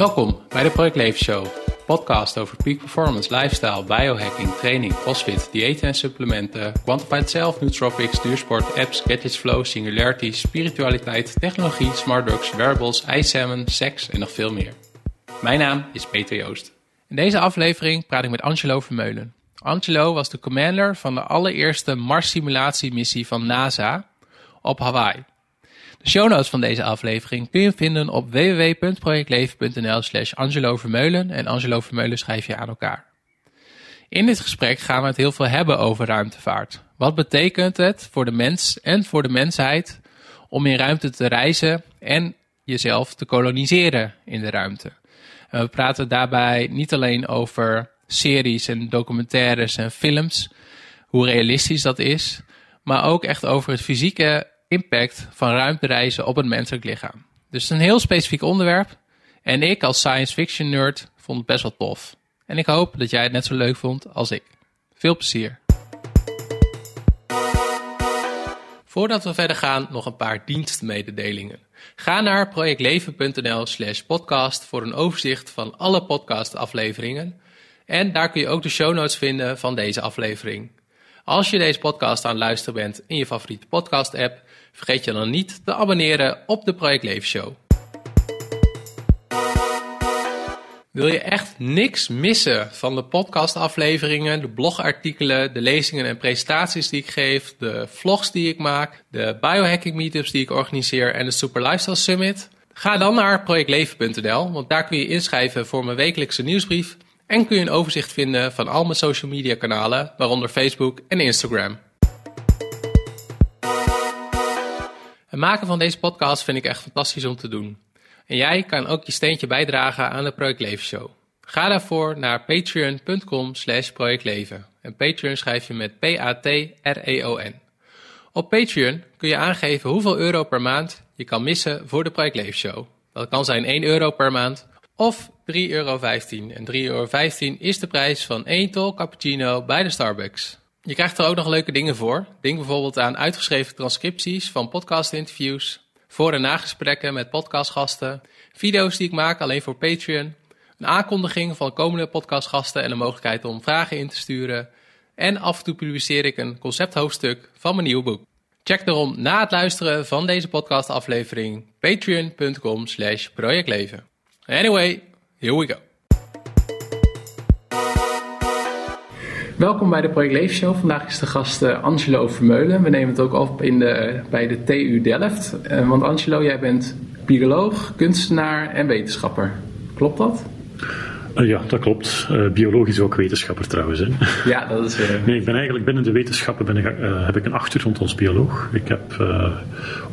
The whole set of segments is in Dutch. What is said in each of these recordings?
Welkom bij de Project Leven Show, podcast over peak performance, lifestyle, biohacking, training, crossfit, diëten en supplementen, quantified self, nootropics, duursport, apps, gadgets, flow, singularity, spiritualiteit, technologie, smart drugs, wearables, ijssalmon, seks en nog veel meer. Mijn naam is Peter Joost. In deze aflevering praat ik met Angelo Vermeulen. Angelo was de commander van de allereerste Mars-simulatiemissie van NASA op Hawaii. De show notes van deze aflevering kun je vinden op www.projectleven.nl slash Angelo Vermeulen en Angelo Vermeulen schrijf je aan elkaar. In dit gesprek gaan we het heel veel hebben over ruimtevaart. Wat betekent het voor de mens en voor de mensheid om in ruimte te reizen en jezelf te koloniseren in de ruimte? We praten daarbij niet alleen over series en documentaires en films, hoe realistisch dat is, maar ook echt over het fysieke impact van ruimtereizen op het menselijk lichaam. Dus het is een heel specifiek onderwerp. En ik als science fiction nerd vond het best wel tof. En ik hoop dat jij het net zo leuk vond als ik. Veel plezier. Voordat we verder gaan, nog een paar dienstmededelingen. Ga naar projectleven.nl slash podcast voor een overzicht van alle podcastafleveringen. En daar kun je ook de show notes vinden van deze aflevering. Als je deze podcast aan het luisteren bent in je favoriete podcast app, vergeet je dan niet te abonneren op de Project Leven Show. Wil je echt niks missen van de podcastafleveringen, de blogartikelen, de lezingen en presentaties die ik geef, de vlogs die ik maak, de biohacking meetups die ik organiseer en de Super Lifestyle Summit? Ga dan naar projectleven.nl, want daar kun je inschrijven voor mijn wekelijkse nieuwsbrief en kun je een overzicht vinden van al mijn social media kanalen, waaronder Facebook en Instagram. Maken van deze podcast vind ik echt fantastisch om te doen. En jij kan ook je steentje bijdragen aan de Project Leven Show. Ga daarvoor naar patreon.com slash projectleven. En Patreon schrijf je met P-A-T-R-E-O-N. Op Patreon kun je aangeven hoeveel euro per maand je kan missen voor de Project Leven Show. Dat kan zijn 1 euro per maand of 3,15 euro. En 3,15 euro is de prijs van 1 tol cappuccino bij de Starbucks. Je krijgt er ook nog leuke dingen voor. Denk bijvoorbeeld aan uitgeschreven transcripties van podcastinterviews, voor- en nagesprekken met podcastgasten, video's die ik maak alleen voor Patreon, een aankondiging van komende podcastgasten en de mogelijkheid om vragen in te sturen. En af en toe publiceer ik een concepthoofdstuk van mijn nieuwe boek. Check daarom na het luisteren van deze podcastaflevering patreon.com slash projectleven. Anyway, here we go. Welkom bij de Project Leven Show. Vandaag is de gast uh, Angelo Vermeulen. We nemen het ook op in de, bij de TU Delft. Uh, want Angelo, jij bent bioloog, kunstenaar en wetenschapper. Klopt dat? Uh, ja, dat klopt. biologisch ook wetenschapper trouwens. Hè. Ja, dat is... Nee, ik ben eigenlijk binnen de wetenschappen ben ik, heb ik een achtergrond als bioloog. Ik heb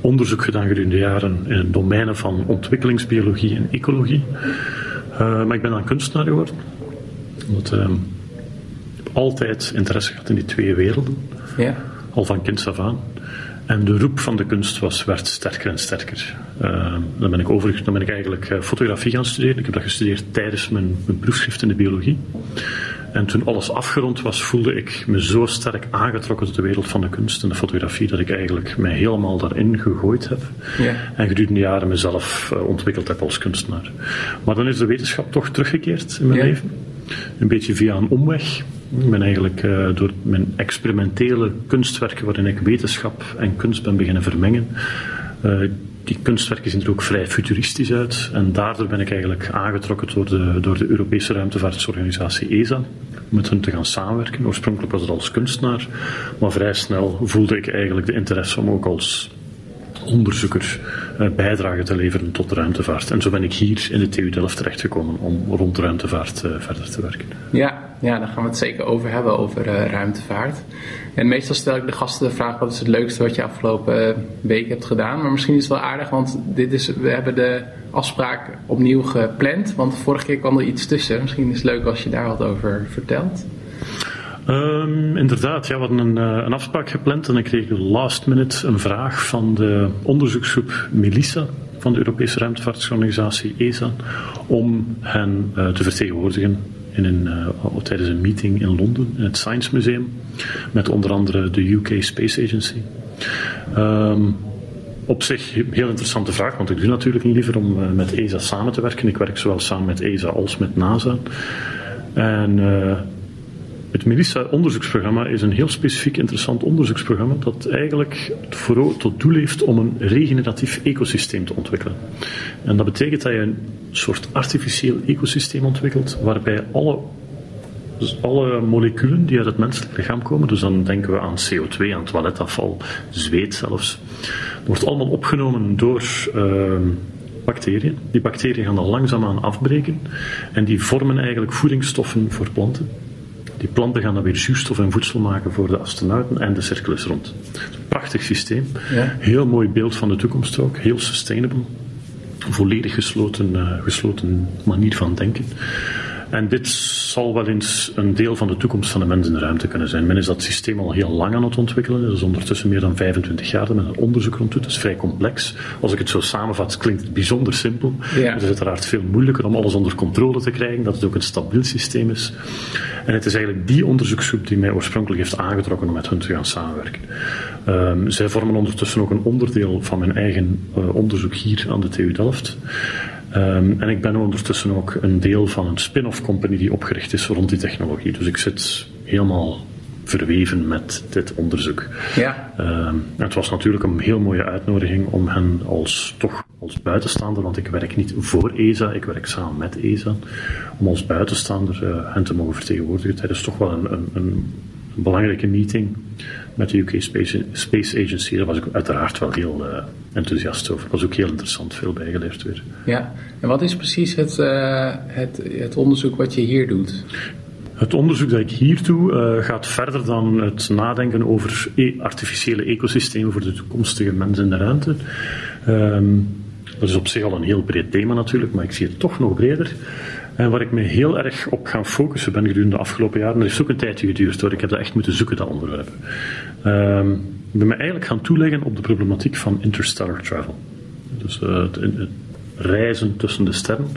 onderzoek gedaan gedurende jaren in het domeinen van ontwikkelingsbiologie en ecologie. maar ik ben dan kunstenaar geworden. Omdat ehm, altijd interesse gehad in die twee werelden. Ja. Al van kinds af aan. En de roep van de kunst was, werd sterker en sterker. Uh, dan, ben ik overigens, dan ben ik eigenlijk uh, fotografie gaan studeren. Ik heb dat gestudeerd tijdens mijn, mijn proefschrift in de biologie. En toen alles afgerond was, voelde ik me zo sterk aangetrokken tot de wereld van de kunst en de fotografie, dat ik eigenlijk mij helemaal daarin gegooid heb. Ja. En gedurende jaren mezelf uh, ontwikkeld heb als kunstenaar. Maar dan is de wetenschap toch teruggekeerd in mijn Ja. leven. Een beetje via een omweg. Ik ben eigenlijk uh, door mijn experimentele kunstwerken, waarin ik wetenschap en kunst ben beginnen vermengen. Uh, die kunstwerken zien er ook vrij futuristisch uit. En daardoor ben ik eigenlijk aangetrokken door de, door de Europese ruimtevaartorganisatie ESA. Om met hen te gaan samenwerken. Oorspronkelijk was het als kunstenaar. Maar vrij snel voelde ik eigenlijk de interesse om ook als onderzoeker uh, bijdrage te leveren tot ruimtevaart. En zo ben ik hier in de TU Delft terechtgekomen om rond ruimtevaart uh, verder te werken. Ja, ja, daar gaan we het zeker over hebben, over uh, ruimtevaart. En meestal stel ik de gasten de vraag: wat is het leukste wat je afgelopen week hebt gedaan? Maar misschien is het wel aardig, want dit is, we hebben de afspraak opnieuw gepland. Want vorige keer kwam er iets tussen. Misschien is het leuk als je daar wat over vertelt. Um, inderdaad, ja, we hadden een, uh, een, afspraak gepland en ik kreeg last minute een vraag van de onderzoeksgroep Melissa van de Europese ruimtevaartorganisatie ESA om hen uh, te vertegenwoordigen in een, uh, tijdens een meeting in Londen in het Science Museum met onder andere de UK Space Agency. Um, op zich een heel interessante vraag, want ik doe natuurlijk niet liever om met ESA samen te werken. Ik werk zowel samen met ESA als met NASA. En het MELISA-onderzoeksprogramma is een heel specifiek interessant onderzoeksprogramma dat eigenlijk voor, tot doel heeft om een regeneratief ecosysteem te ontwikkelen. En dat betekent dat je een soort artificieel ecosysteem ontwikkelt waarbij alle dus alle moleculen die uit het menselijk lichaam komen, dus dan denken we aan CO2, aan toiletafval, zweet zelfs, wordt allemaal opgenomen door uh, bacteriën. Die bacteriën gaan dan langzaamaan afbreken en die vormen eigenlijk voedingsstoffen voor planten. Die planten gaan dan weer zuurstof en voedsel maken voor de astronauten en de cirkelus rond. Prachtig systeem. Ja. Heel mooi beeld van de toekomst ook. Heel sustainable. Volledig gesloten, uh, gesloten manier van denken. En dit zal wel eens een deel van de toekomst van de mens in de ruimte kunnen zijn. Men is dat systeem al heel lang aan het ontwikkelen. Dat is ondertussen meer dan 25 jaar dat men er onderzoek rond doet. Het is vrij complex. Als ik het zo samenvat, klinkt het bijzonder simpel. Ja. Het is uiteraard veel moeilijker om alles onder controle te krijgen. Dat het ook een stabiel systeem is. En het is eigenlijk die onderzoeksgroep die mij oorspronkelijk heeft aangetrokken om met hun te gaan samenwerken. Um, zij vormen ondertussen ook een onderdeel van mijn eigen uh, onderzoek hier aan de TU Delft. Um, en ik ben ondertussen ook een deel van een spin-off company die opgericht is rond die technologie. Dus ik zit helemaal verweven met dit onderzoek. Ja. Um, het was natuurlijk een heel mooie uitnodiging om hen als toch als buitenstaander, want ik werk niet voor ESA, ik werk samen met ESA, om als buitenstaander uh, hen te mogen vertegenwoordigen tijdens toch wel een, een, een belangrijke meeting met de UK Space, Space Agency. Daar was ik uiteraard wel heel uh, enthousiast over. Was ook heel interessant, veel bijgeleerd weer. Ja, en wat is precies het, uh, het, het onderzoek wat je hier doet? Het onderzoek dat ik hier doe uh, gaat verder dan het nadenken over e artificiële ecosystemen voor de toekomstige mensen in de ruimte. Um, dat is op zich al een heel breed thema natuurlijk, maar ik zie het toch nog breder. En waar ik me heel erg op ga focussen ben gedurende de afgelopen jaren, dat heeft ook een tijdje geduurd hoor, ik heb dat echt moeten zoeken, dat onderwerp. Um, ik ben me eigenlijk gaan toeleggen op de problematiek van interstellar travel. Dus uh, het, reizen tussen de sterren.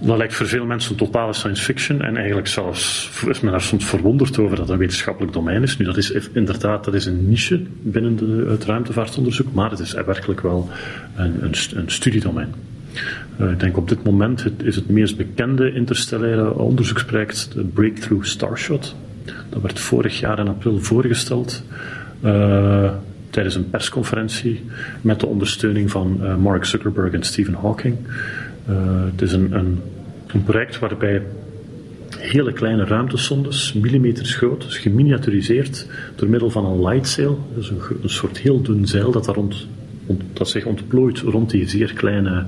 Dat lijkt voor veel mensen totale science fiction en eigenlijk zelfs is men daar soms verwonderd over dat het een wetenschappelijk domein is. Nu, dat is inderdaad dat is een niche binnen de, het ruimtevaartonderzoek, maar het is werkelijk wel een, een, een studiedomein. Uh, ik denk op dit moment het, is het meest bekende interstellaire onderzoeksproject de Breakthrough Starshot. Dat werd vorig jaar in april voorgesteld uh, tijdens een persconferentie met de ondersteuning van uh, Mark Zuckerberg en Stephen Hawking. het is een, een, project waarbij hele kleine ruimtesondes, millimeters groot, dus geminiaturiseerd door middel van een lightsail, dus een, een soort heel dun zeil dat daar rond dat zich ontplooit rond die zeer kleine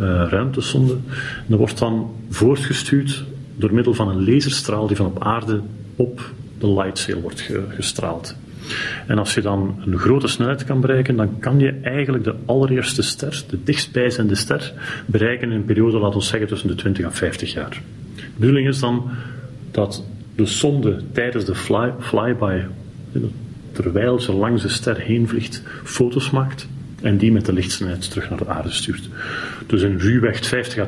uh, ruimtesonde. En dat wordt dan voortgestuurd door middel van een laserstraal die van op aarde op de lightsail wordt ge gestraald. En als je dan een grote snelheid kan bereiken, dan kan je eigenlijk de allereerste ster, de dichtstbijzijnde ster, bereiken in een periode, laten we zeggen, tussen de 20 en 50 jaar. De bedoeling is dan dat de sonde tijdens de fly, flyby, terwijl ze langs de ster heen vliegt, foto's maakt en die met de lichtsnelheid terug naar de aarde stuurt. Dus in ruwweg 50 à,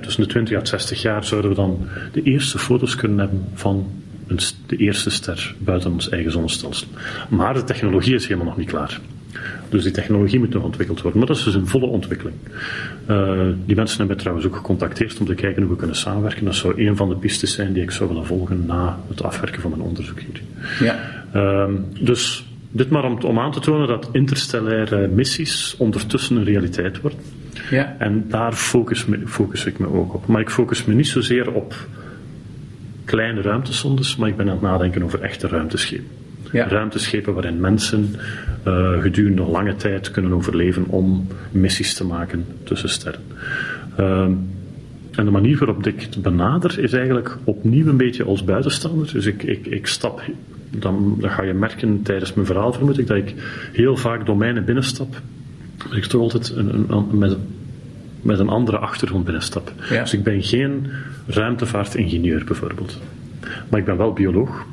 tussen de 20 en 60 jaar zouden we dan de eerste foto's kunnen hebben van een, de eerste ster buiten ons eigen zonnestelsel. Maar de technologie is helemaal nog niet klaar. Dus die technologie moet nog ontwikkeld worden. Maar dat is dus een volle ontwikkeling. Uh, die mensen hebben mij trouwens ook gecontacteerd om te kijken hoe we kunnen samenwerken. Dat zou een van de pistes zijn die ik zou willen volgen na het afwerken van mijn onderzoek hier. Ja. Uh, dus dit maar om, om aan te tonen dat interstellaire missies ondertussen een realiteit worden. Ja. En daar focus, me, focus ik me ook op. Maar ik focus me niet zozeer op kleine ruimtesondes, maar ik ben aan het nadenken over echte ruimteschepen. Ja. Ruimteschepen waarin mensen uh, gedurende lange tijd kunnen overleven om missies te maken tussen sterren. Uh, en de manier waarop ik het benader is eigenlijk opnieuw een beetje als buitenstaander. Dus ik, ik, ik stap dan, dan ga je merken tijdens mijn verhaal, vermoed ik, dat ik heel vaak domeinen binnenstap. Maar ik toch altijd een, een, met, met een andere achtergrond binnenstap. Dus ik ben geen ruimtevaartingenieur bijvoorbeeld. Maar ik ben wel bioloog.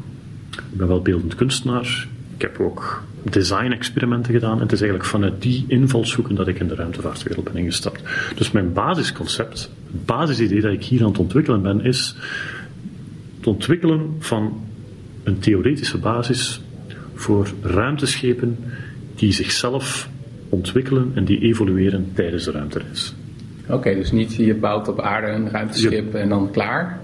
Ik ben wel beeldend kunstenaar. Ik heb ook design-experimenten gedaan. En het is eigenlijk vanuit die invalshoeken dat ik in de ruimtevaartwereld ben ingestapt. Dus mijn basisconcept, het basisidee dat ik hier aan het ontwikkelen ben, is het ontwikkelen van een theoretische basis voor ruimteschepen die zichzelf ontwikkelen en die evolueren tijdens de ruimtereis. Oké, dus niet je bouwt op aarde een ruimteschip en dan klaar?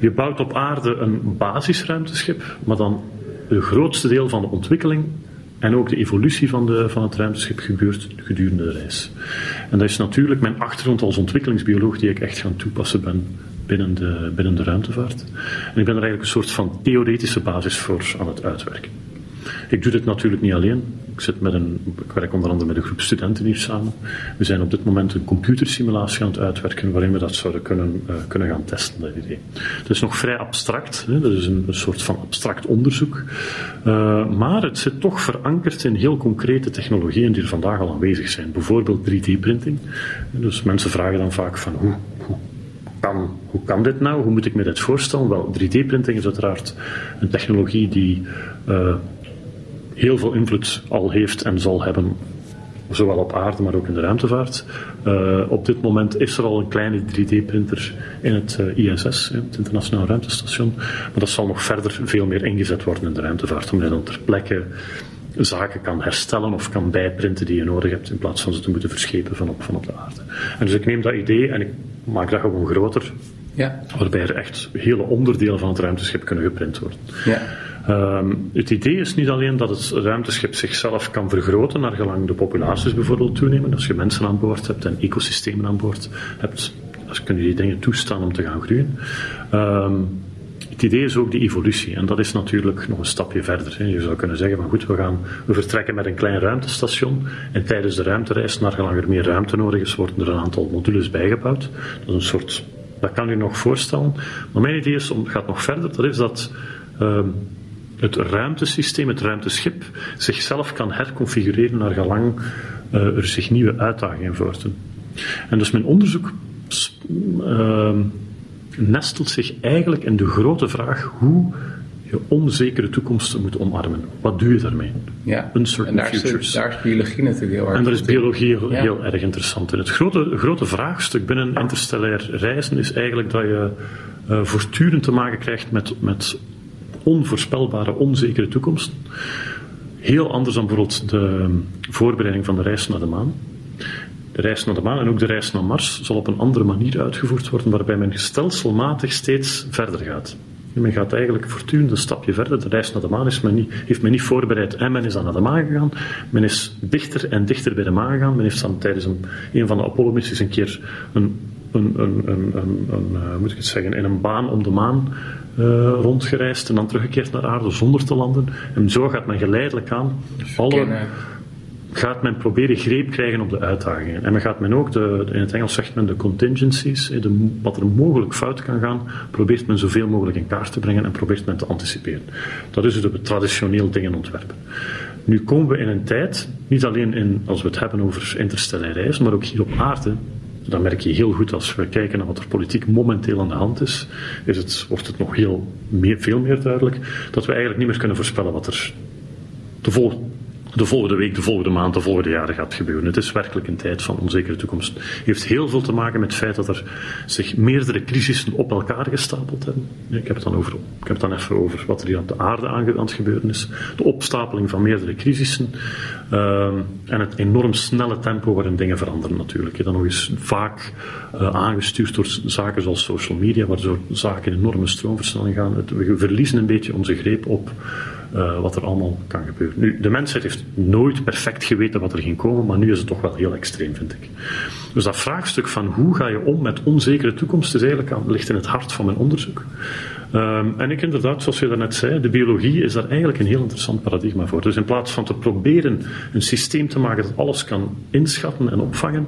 Je bouwt op aarde een basisruimteschip, maar dan het grootste deel van de ontwikkeling en ook de evolutie van, de, van het ruimteschip gebeurt gedurende de reis. En dat is natuurlijk mijn achtergrond als ontwikkelingsbioloog die ik echt gaan toepassen ben binnen de, binnen de ruimtevaart. En ik ben er eigenlijk een soort van theoretische basis voor aan het uitwerken. Ik doe dit natuurlijk niet alleen. Ik, zit met een, ik werk onder andere met een groep studenten hier samen. We zijn op dit moment een computersimulatie aan het uitwerken waarin we dat zouden kunnen, uh, kunnen gaan testen, dat idee. Het is nog vrij abstract, hè? dat is een, soort van abstract onderzoek. Uh, maar het zit toch verankerd in heel concrete technologieën die er vandaag al aanwezig zijn. Bijvoorbeeld 3D-printing. Dus mensen vragen dan vaak van hoe hoe kan dit nou? Hoe moet ik me dit voorstellen? Wel, 3D-printing is uiteraard een technologie die uh, heel veel invloed al heeft en zal hebben, zowel op aarde, maar ook in de ruimtevaart. Uh, op dit moment is er al een kleine 3D-printer in het uh, ISS, het Internationaal Ruimtestation, maar dat zal nog verder veel meer ingezet worden in de ruimtevaart, omdat je dan ter plekke zaken kan herstellen of kan bijprinten die je nodig hebt, in plaats van ze te moeten verschepen van op, van op de aarde. En dus ik neem dat idee en ik maak dat gewoon groter, ja. waarbij er echt hele onderdelen van het ruimteschip kunnen geprint worden. Ja. Um, het idee is niet alleen dat het ruimteschip zichzelf kan vergroten naar gelang de populaties bijvoorbeeld toenemen. Als je mensen aan boord hebt en ecosystemen aan boord hebt, dan kun je die dingen toestaan om te gaan groeien. Um, het idee is ook die evolutie. En dat is natuurlijk nog een stapje verder. Je zou kunnen zeggen van goed, we, gaan, we vertrekken met een klein ruimtestation. En tijdens de ruimtereis, naar gelang er meer ruimte nodig is, worden er een aantal modules bijgebouwd. Dat is een soort, dat kan u nog voorstellen. Maar mijn idee is, gaat nog verder. Dat is dat um, het ruimtesysteem, het ruimteschip, zichzelf kan herconfigureren naar gelang uh, er zich nieuwe uitdagingen voordoen. En dus mijn onderzoek uh, nestelt zich eigenlijk in de grote vraag hoe je onzekere toekomsten moet omarmen. Wat doe je daarmee? Ja, Uncertain en daar futures. Is, daar is biologie natuurlijk heel erg En daar is biologie heel, heel erg interessant in. Het grote, grote vraagstuk binnen interstellair reizen is eigenlijk dat je uh, voortdurend te maken krijgt met, met onvoorspelbare, onzekere toekomsten. Heel anders dan bijvoorbeeld de voorbereiding van de reis naar de maan. De reis naar de maan en ook de reis naar Mars zal op een andere manier uitgevoerd worden, waarbij men stelselmatig steeds verder gaat. Men gaat eigenlijk voortdurend een stapje verder. De reis naar de maan is men niet, heeft men niet voorbereid en men is dan naar de maan gegaan. Men is dichter en dichter bij de maan gegaan. Men heeft dan tijdens een, van de Apollo-missies een keer een, een, een, een, uh, moet ik het zeggen, in een baan om de maan uh, rondgereisd en dan teruggekeerd naar aarde zonder te landen. En zo gaat men geleidelijk aan alle, gaat men proberen greep krijgen op de uitdagingen. En men gaat men ook, de, in het Engels zegt men de contingencies, de, wat er mogelijk fout kan gaan, probeert men zoveel mogelijk in kaart te brengen en probeert men te anticiperen. Dat is dus het traditioneel dingen ontwerpen. Nu komen we in een tijd, niet alleen in, als we het hebben over interstellaire reizen, maar ook hier op aarde, dan merk je heel goed als we kijken naar wat er politiek momenteel aan de hand is, is het, wordt het nog heel meer, veel meer duidelijk dat we eigenlijk niet meer kunnen voorspellen wat er de, vol, de volgende week, de volgende maand, de volgende jaren gaat gebeuren. Het is werkelijk een tijd van onzekere toekomst. Het heeft heel veel te maken met het feit dat er zich meerdere crisissen op elkaar gestapeld hebben. Ik heb het dan, over, ik heb dan even over wat er hier op de aarde aan het gebeuren is. De opstapeling van meerdere crisissen. Uh, en het enorm snelle tempo waarin dingen veranderen natuurlijk. Dan nog eens vaak uh, aangestuurd door zaken zoals social media, waardoor zaken in enorme stroomversnelling gaan. We verliezen een beetje onze greep op uh, wat er allemaal kan gebeuren. Nu, de mensheid heeft nooit perfect geweten wat er ging komen, maar nu is het toch wel heel extreem, vind ik. Dus dat vraagstuk van hoe ga je om met onzekere toekomst is eigenlijk ligt in het hart van mijn onderzoek. Um, en ik inderdaad, zoals je daarnet zei, de biologie is daar eigenlijk een heel interessant paradigma voor. Dus in plaats van te proberen een systeem te maken dat alles kan inschatten en opvangen,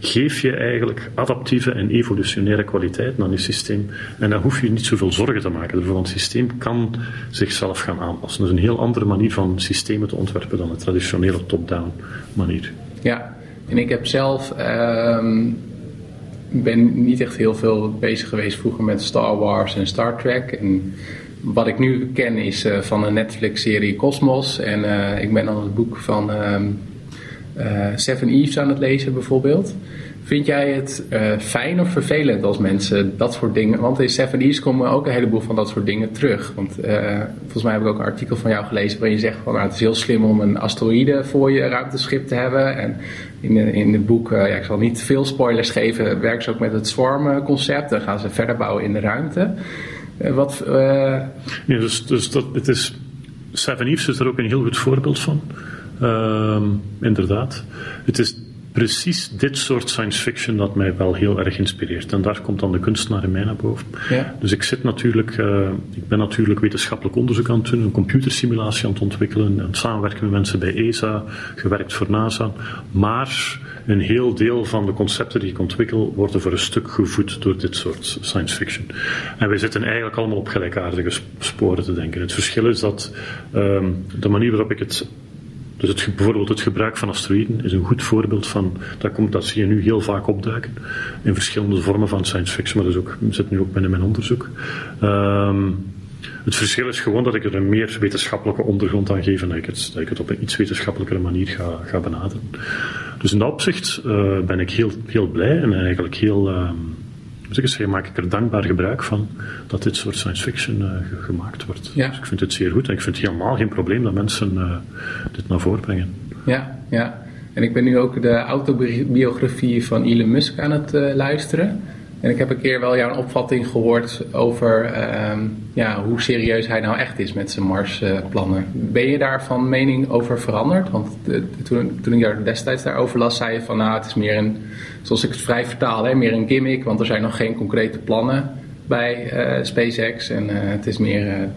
geef je eigenlijk adaptieve en evolutionaire kwaliteiten aan je systeem. En dan hoef je niet zoveel zorgen te maken ervoor, want het systeem kan zichzelf gaan aanpassen. Is een heel andere manier van systemen te ontwerpen dan de traditionele top-down manier. Ja, en ik heb zelf. Uh ben niet echt heel veel bezig geweest vroeger met Star Wars en Star Trek. En wat ik nu ken is uh, van een Netflix-serie Cosmos. En uh, ik ben aan het boek van um, Seven Eves aan het lezen bijvoorbeeld. Vind jij het uh, fijn of vervelend als mensen dat soort dingen... Want in Seven Eves komen ook een heleboel van dat soort dingen terug. Want uh, volgens mij heb ik ook een artikel van jou gelezen... waarin je zegt van nou, het is heel slim om een asteroïde voor je ruimteschip te hebben. En in, in het boek, uh, ja, ik zal niet veel spoilers geven... werken ze ook met het swarm-concept. Dan gaan ze verder bouwen in de ruimte. wat... Ja, dus, dus dat, het is... Seven Eves is er ook een heel goed voorbeeld van. Ehm, inderdaad. Het is precies dit soort science fiction dat mij wel heel erg inspireert. En daar komt dan de kunstenaar in mij naar boven. Ja. Dus ik zit natuurlijk, uh, ik ben natuurlijk wetenschappelijk onderzoek aan het doen, een computersimulatie aan het ontwikkelen, aan het samenwerken met mensen bij ESA, gewerkt voor NASA. Maar een heel deel van de concepten die ik ontwikkel worden voor een stuk gevoed door dit soort science fiction. En wij zitten eigenlijk allemaal op gelijkaardige sporen te denken. Het verschil is dat um, de manier waarop ik het dus het, bijvoorbeeld het gebruik van asteroïden is een goed voorbeeld van, dat, komt, dat zie je nu heel vaak opduiken in verschillende vormen van science fiction, maar dat ook, zit nu ook binnen mijn onderzoek. Um, het verschil is gewoon dat ik er een meer wetenschappelijke ondergrond aan geef en dat ik het, dat ik het op een iets wetenschappelijkere manier ga, ga benaderen. Dus in dat opzicht uh, ben ik heel, heel blij en eigenlijk heel, ik zeggen, maak ik er dankbaar gebruik van dat dit soort science fiction uh, gemaakt wordt. Ja. Dus ik vind het zeer goed en ik vind het helemaal geen probleem dat mensen uh, dit naar voren brengen. Ja, ja. En ik ben nu ook de autobiografie van Elon Musk aan het uh, luisteren. En ik heb een keer wel jouw opvatting gehoord over uh, ja, hoe serieus hij nou echt is met zijn Mars-plannen. ben je daar van mening over veranderd? Want toen, toen ik daar destijds daarover las, zei je van nou, het is meer een, zoals ik het vrij vertaal, hè, meer een gimmick, want er zijn nog geen concrete plannen bij uh, SpaceX. En uh, het is meer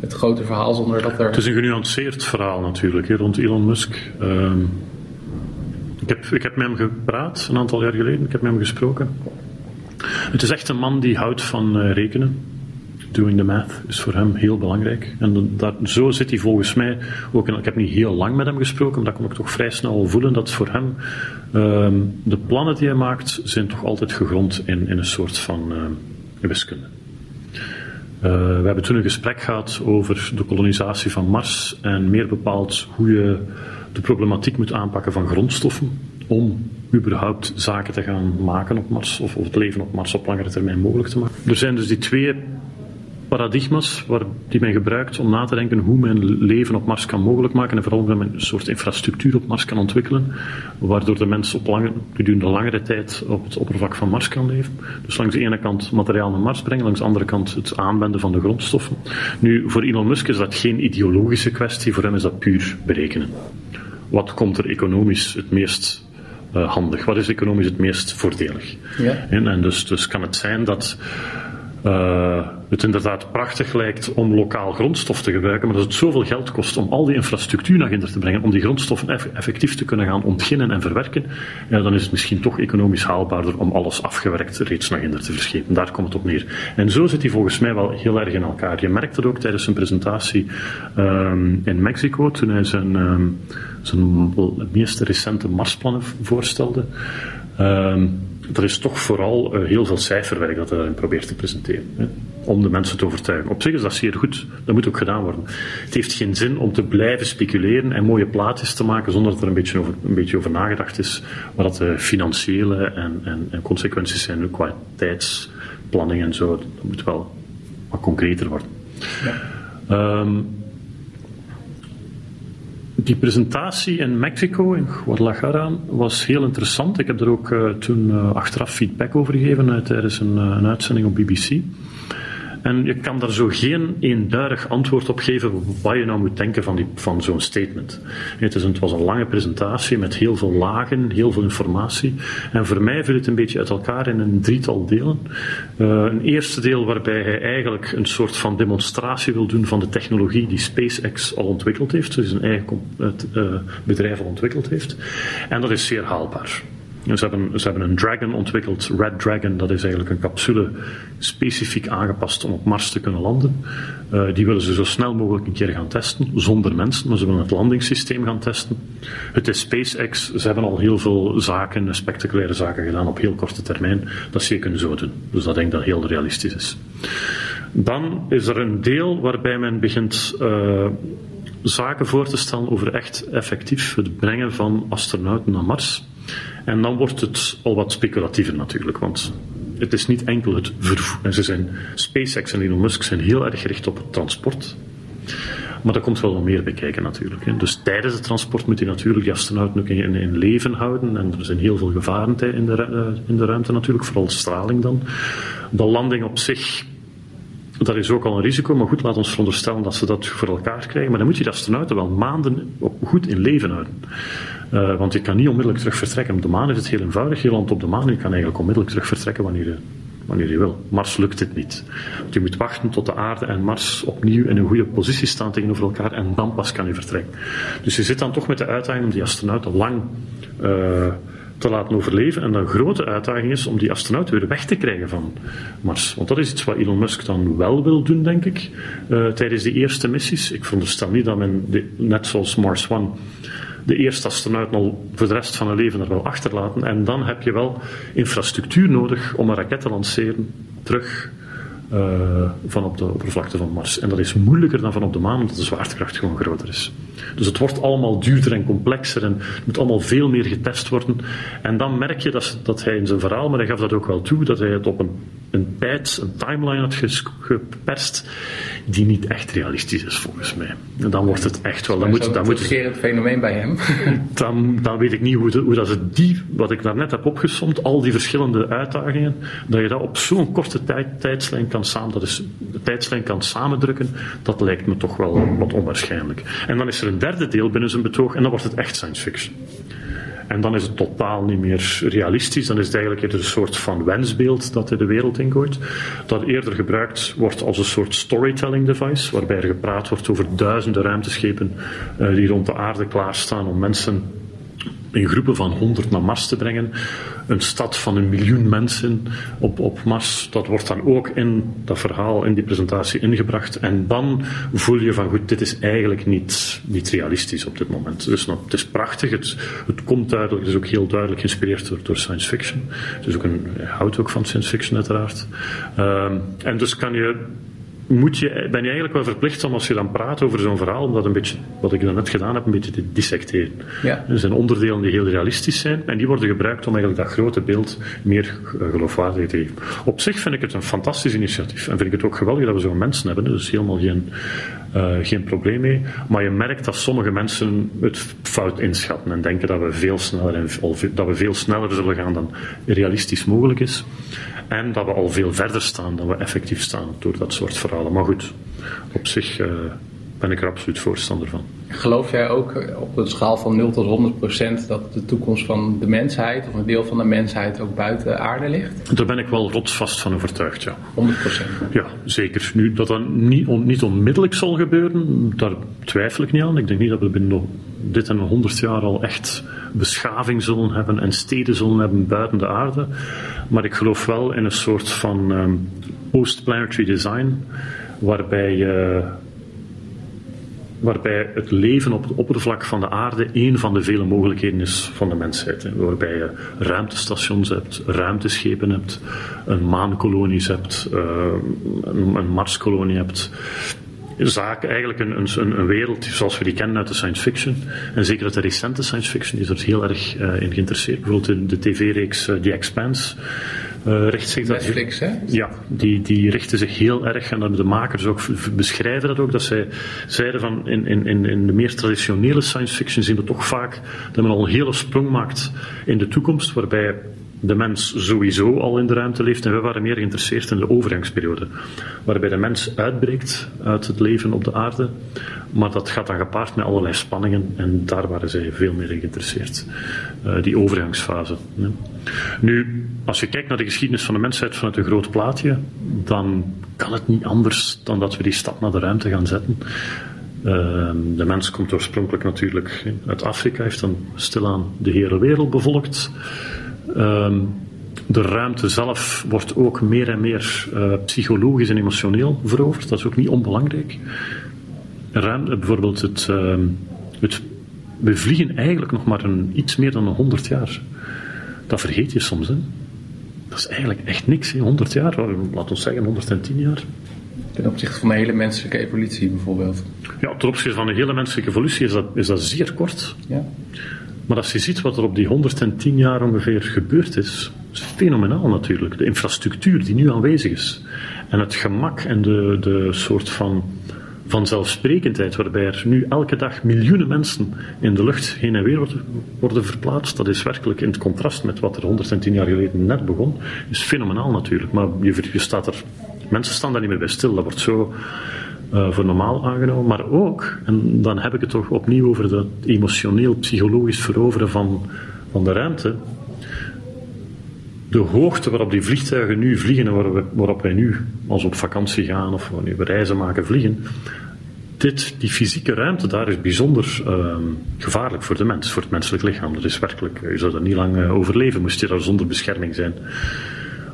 het grote verhaal zonder dat er. Het is een genuanceerd verhaal natuurlijk hè, rond Elon Musk. Um, ik, heb, ik heb met hem gepraat een aantal jaar geleden, ik heb met hem gesproken. Het is echt een man die houdt van uh, rekenen. Doing the math is voor hem heel belangrijk. En dat, zo zit hij volgens mij ook. In, ik heb niet heel lang met hem gesproken, maar dat kon ik toch vrij snel voelen dat voor hem uh, de plannen die hij maakt, zijn toch altijd gegrond in, in een soort van uh, wiskunde. Uh, we hebben toen een gesprek gehad over de kolonisatie van Mars en meer bepaald hoe je de problematiek moet aanpakken van grondstoffen om überhaupt zaken te gaan maken op Mars of, of het leven op Mars op langere termijn mogelijk te maken. Er zijn dus die twee paradigma's waar, die men gebruikt om na te denken hoe men leven op Mars kan mogelijk maken en vooral hoe men een soort infrastructuur op Mars kan ontwikkelen, waardoor de mens op lange, gedurende langere tijd op het oppervlak van Mars kan leven. Dus langs de ene kant materiaal naar Mars brengen, langs de andere kant het aanwenden van de grondstoffen. Nu, voor Elon Musk is dat geen ideologische kwestie, voor hem is dat puur berekenen. Wat komt er economisch het meest uh, handig? Wat is economisch het meest voordelig? Ja. En, en dus, dus kan het zijn dat uh, het inderdaad prachtig lijkt om lokaal grondstof te gebruiken, maar dat het zoveel geld kost om al die infrastructuur naar Ginder te brengen, om die grondstoffen effectief te kunnen gaan ontginnen en verwerken, ja, dan is het misschien toch economisch haalbaarder om alles afgewerkt reeds naar Ginder te verschepen. Daar komt het op neer. En zo zit hij volgens mij wel heel erg in elkaar. Je merkt dat ook tijdens zijn presentatie um, in Mexico, toen hij zijn, um, zijn meest recente Marsplannen voorstelde. Um, er is toch vooral uh, heel veel cijferwerk dat hij daarin probeert te presenteren. Om de mensen te overtuigen. Op zich is dat zeer goed. Dat moet ook gedaan worden. Het heeft geen zin om te blijven speculeren en mooie plaatjes te maken zonder dat er een beetje over, een beetje over nagedacht is wat de financiële en, en, en consequenties zijn qua tijdsplanning en zo. Dat moet wel wat concreter worden. Ja. Um, die presentatie in Mexico, in Guadalajara, was heel interessant. Ik heb er ook uh, toen uh, achteraf feedback over gegeven uh, tijdens een, een, uitzending op BBC. En je kan daar zo geen eenduidig antwoord op geven wat je nou moet denken van, die, van zo'n statement. Het, het was een lange presentatie met heel veel lagen, heel veel informatie. En voor mij viel het een beetje uit elkaar in een drietal delen. Uh, een eerste deel waarbij hij eigenlijk een soort van demonstratie wil doen van de technologie die SpaceX al ontwikkeld heeft, dus een eigen uh, bedrijf al ontwikkeld heeft. En dat is zeer haalbaar. Ze hebben, een Dragon ontwikkeld, Red Dragon, dat is eigenlijk een capsule specifiek aangepast om op Mars te kunnen landen. Uh, die willen ze zo snel mogelijk een keer gaan testen, zonder mensen, maar ze willen het landingssysteem gaan testen. Het is SpaceX, ze hebben al heel veel zaken, spectaculaire zaken gedaan op heel korte termijn, dat ze kunnen zo doen. Dus dat denk ik dat heel realistisch is. Dan is er een deel waarbij men begint uh, zaken voor te stellen over echt effectief het brengen van astronauten naar Mars. En dan wordt het al wat speculatiever natuurlijk, want het is niet enkel het vervoer. Ze zijn, SpaceX en Elon Musk zijn heel erg gericht op het transport. Maar daar komt wel wat meer bij kijken natuurlijk. Dus tijdens het transport moet je natuurlijk die astronauten ook in, leven houden. En er zijn heel veel gevaren in de, uh, in de ruimte natuurlijk, vooral straling dan. De landing op zich, dat is ook al een risico. Maar goed, laat ons veronderstellen dat ze dat voor elkaar krijgen. Maar dan moet je de astronauten wel maanden goed in leven houden. Uh, want je kan niet onmiddellijk terug vertrekken. Op de maan is het heel eenvoudig. Je landt op de maan en je kan eigenlijk onmiddellijk terug vertrekken wanneer je wanneer wil. Mars lukt het niet. Want je moet wachten tot de aarde en Mars opnieuw in een goede positie staan tegenover elkaar en dan pas kan je vertrekken. Dus je zit dan toch met de uitdaging om die astronauten lang uh, te laten overleven. En de grote uitdaging is om die astronauten weer weg te krijgen van Mars. Want dat is iets wat Elon Musk dan wel wil doen, denk ik, uh, tijdens die eerste missies. Ik veronderstel niet dat men, de, net zoals Mars One, de eerste astronauten al voor de rest van hun leven er wel achterlaten. En dan heb je wel infrastructuur nodig om een raket te lanceren terug uh, van op de oppervlakte van Mars. En dat is moeilijker dan van op de maan, omdat de zwaartekracht gewoon groter is. Dus het wordt allemaal duurder en complexer en het moet allemaal veel meer getest worden. En dan merk je dat, dat hij in zijn verhaal, maar hij gaf dat ook wel toe, dat hij het op een, een tijd, een timeline had geperst die niet echt realistisch is volgens mij. En dan wordt het echt wel. Dan moet, dan moet het fenomeen bij hem. Dan, dan weet ik niet hoe, hoe dat het die, wat ik daarnet heb opgesomd, al die verschillende uitdagingen, dat je dat op zo'n korte tijd, tijdslijn kan samen, dat is, de tijdslijn kan samendrukken, dat lijkt me toch wel wat onwaarschijnlijk. En dan is er een derde deel binnen zijn betoog en dan wordt het echt science fiction. En dan is het totaal niet meer realistisch. Dan is het eigenlijk een soort van wensbeeld dat hij de wereld ingooit. Dat eerder gebruikt wordt als een soort storytelling device, waarbij er gepraat wordt over duizenden ruimteschepen uh, die rond de aarde klaarstaan om mensen in groepen van 100 naar Mars te brengen. Een stad van een miljoen mensen op, op Mars, dat wordt dan ook in dat verhaal, in die presentatie ingebracht. En dan voel je van goed, dit is eigenlijk niet, niet realistisch op dit moment. Dus nou, het is prachtig, het, het komt duidelijk, het is ook heel duidelijk geïnspireerd door, door science fiction. Het is ook een, houdt ook van science fiction uiteraard. Um, en dus kan je moet je, ben je eigenlijk wel verplicht om als je dan praat over zo'n verhaal, om dat een beetje, wat ik dan net gedaan heb, een beetje te dissecteren. Ja. Er zijn onderdelen die heel realistisch zijn en die worden gebruikt om eigenlijk dat grote beeld meer eh, geloofwaardig te geven. Op zich vind ik het een fantastisch initiatief en vind ik het ook geweldig dat we zo'n mensen hebben. Dus helemaal geen, uh, geen probleem mee. Maar je merkt dat sommige mensen het fout inschatten en denken dat we veel sneller, en, dat we veel sneller zullen gaan dan realistisch mogelijk is. En dat we al veel verder staan dan we effectief staan door dat soort verhalen. Maar goed, op zich uh, ben ik er absoluut voorstander van. Geloof jij ook op een schaal van 0 tot 100 procent dat de toekomst van de mensheid of een deel van de mensheid ook buiten aarde ligt? Daar ben ik wel rotsvast van overtuigd, ja. 100 procent? Ja, zeker. Nu, dat dat niet, on, niet onmiddellijk zal gebeuren, daar twijfel ik niet aan. Ik denk niet dat we binnen dit en 100 jaar al echt beschaving zullen hebben en steden zullen hebben buiten de aarde. Maar ik geloof wel in een soort van um, post-planetary design, waarbij je waarbij het leven op het oppervlak van de aarde een van de vele mogelijkheden is van de mensheid. Waarbij je ruimtestations hebt, ruimteschepen hebt, een maankolonies hebt, een, een Marskolonie hebt. Zaken, eigenlijk een, een, een, wereld zoals we die kennen uit de science fiction. En zeker uit de recente science fiction is er heel erg uh, in geïnteresseerd. Bijvoorbeeld de, de tv-reeks uh, The Expanse uh, richt zich dat, Netflix, hè? Ja, die, die richten zich heel erg, en de makers ook beschrijven dat ook, dat zij zeiden van in, in, in de meer traditionele science fiction zien we toch vaak dat men al een hele sprong maakt in de toekomst, waarbij de mens sowieso al in de ruimte leeft en we waren meer geïnteresseerd in de overgangsperiode, waarbij de mens uitbreekt uit het leven op de aarde, maar dat gaat dan gepaard met allerlei spanningen en daar waren zij veel meer in geïnteresseerd, uh, die overgangsfase. Nu, als je kijkt naar de geschiedenis van de mensheid vanuit een groot plaatje, dan kan het niet anders dan dat we die stap naar de ruimte gaan zetten. Uh, de mens komt oorspronkelijk natuurlijk uit Afrika, heeft dan stilaan de hele wereld bevolkt. Uh, de ruimte zelf wordt ook meer en meer uh, psychologisch en emotioneel veroverd. Dat is ook niet onbelangrijk. Ruimte, bijvoorbeeld het, uh, het, we vliegen eigenlijk nog maar een, iets meer dan een 100 jaar. Dat vergeet je soms. Hè? Dat is eigenlijk echt niks. Hè? 100 jaar, laten we zeggen 110 jaar. Ten opzichte van de hele menselijke evolutie bijvoorbeeld. Ja, ten opzichte van de hele menselijke evolutie is dat, is dat zeer kort. Ja. Maar als je ziet wat er op die 110 jaar ongeveer gebeurd is, is fenomenaal natuurlijk. De infrastructuur die nu aanwezig is. En het gemak en de, de soort van vanzelfsprekendheid waarbij er nu elke dag miljoenen mensen in de lucht heen en weer worden, verplaatst, dat is werkelijk in het contrast met wat er 110 jaar geleden net begon, is fenomenaal natuurlijk. Maar je, je staat er, mensen staan daar niet meer bij stil. Dat wordt zo uh, voor normaal aangenomen. Maar ook, en dan heb ik het toch opnieuw over dat emotioneel, psychologisch veroveren van, van de ruimte. De hoogte waarop die vliegtuigen nu vliegen en waarop, waarop wij nu, als op vakantie gaan of wanneer we reizen maken, vliegen. Dit, die fysieke ruimte daar is bijzonder uh, gevaarlijk voor de mens, voor het menselijk lichaam. Dat is werkelijk, je zou dat niet lang uh, overleven, moest je daar zonder bescherming zijn.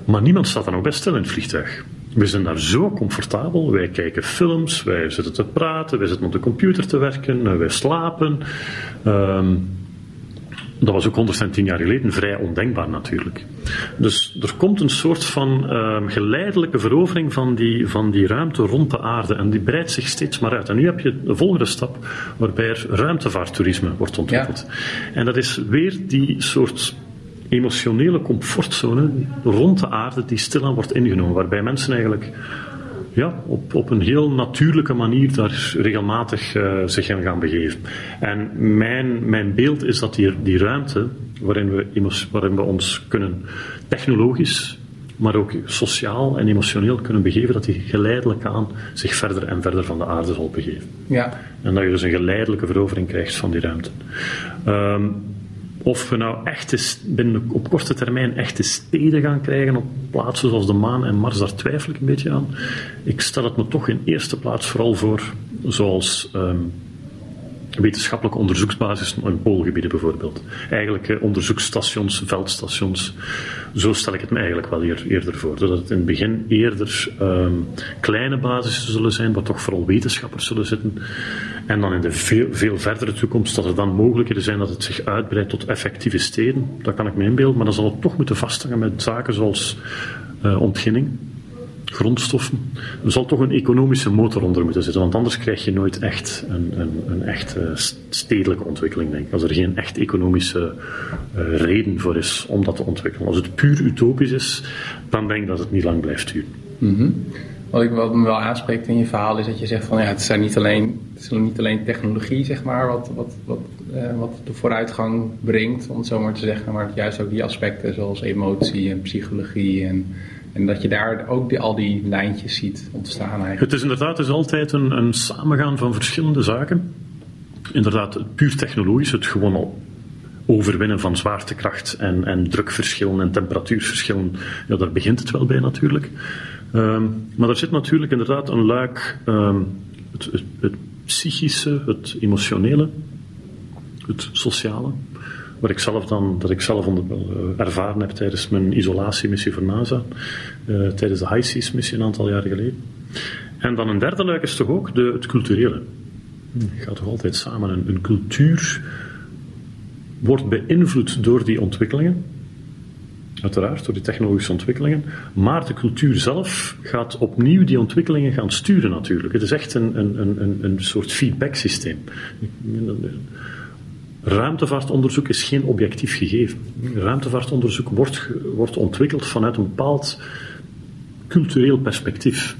Maar niemand staat er nog best stil in het vliegtuig. We zijn daar zo comfortabel. Wij kijken films, wij zitten te praten, wij zitten op de computer te werken, eh, wij slapen. Um, dat was ook 110 jaar geleden vrij ondenkbaar natuurlijk. Dus er komt een soort van um, geleidelijke verovering van die, van die ruimte rond de aarde en die breidt zich steeds maar uit. En nu heb je de volgende stap waarbij er ruimtevaarttoerisme wordt ontwikkeld. Ja. En dat is weer die soort emotionele comfortzone rond de aarde die stilaan wordt ingenomen, waarbij mensen eigenlijk ja, op, op een heel natuurlijke manier daar regelmatig uh, zich in gaan begeven. En mijn, mijn beeld is dat die, die ruimte waarin we, waarin we ons kunnen technologisch, maar ook sociaal en emotioneel kunnen begeven, dat die geleidelijk aan zich verder en verder van de aarde zal begeven. Ja. En dat je dus een geleidelijke verovering krijgt van die ruimte. Um, of we nou echt binnen, op korte termijn echte steden gaan krijgen op plaatsen zoals de maan en Mars, daar twijfel ik een beetje aan. Ik stel het me toch in eerste plaats vooral voor, zoals um, wetenschappelijke onderzoeksbasis in poolgebieden bijvoorbeeld. Eigenlijk eh, onderzoeksstations, veldstations. Zo stel ik het me eigenlijk wel eer, eerder voor. Dat het in het begin eerder um, kleine basissen zullen zijn, waar toch vooral wetenschappers zullen zitten. En dan in de veel, veel verdere toekomst dat er dan mogelijkheden zijn dat het zich uitbreidt tot effectieve steden. Dat kan ik me inbeelden, maar dan zal het toch moeten vasthangen met zaken zoals uh, ontginning grondstoffen. Er zal toch een economische motor onder moeten zitten, want anders krijg je nooit echt een, een, een echt uh, stedelijke ontwikkeling, denk ik. Als er geen echt economische uh, reden voor is om dat te ontwikkelen. Als het puur utopisch is, dan denk ik dat het niet lang blijft duren. -hmm. Wat, ik, wat me wel aanspreekt in je verhaal is dat je zegt van ja, het zijn niet alleen, het is niet alleen technologie, zeg maar, wat, wat, wat, uh, wat de vooruitgang brengt, om het zo maar te zeggen, maar juist ook die aspecten zoals emotie en psychologie en en dat je daar ook al die lijntjes ziet ontstaan eigenlijk. Het is inderdaad is altijd een, een samengaan van verschillende zaken. Inderdaad, puur technologisch, het gewoon al overwinnen van zwaartekracht en, en drukverschillen en temperatuurverschillen, ja, daar begint het wel bij natuurlijk. Um, maar er zit natuurlijk inderdaad een luik, het, het, het, psychische, het emotionele, het sociale, wat ik zelf dan, dat ik zelf onder, uh, ervaren heb tijdens mijn isolatiemissie voor NASA, uh, tijdens de High Seas missie een aantal jaren geleden. En dan een derde luik is toch ook de, het culturele. Het gaat toch altijd samen. Een, een cultuur wordt beïnvloed door die ontwikkelingen, uiteraard door die technologische ontwikkelingen, maar de cultuur zelf gaat opnieuw die ontwikkelingen gaan sturen natuurlijk. Het is echt een, een, een, een soort feedback systeem. Ruimtevaartonderzoek is geen objectief gegeven. Ruimtevaartonderzoek wordt, wordt ontwikkeld vanuit een bepaald cultureel perspectief.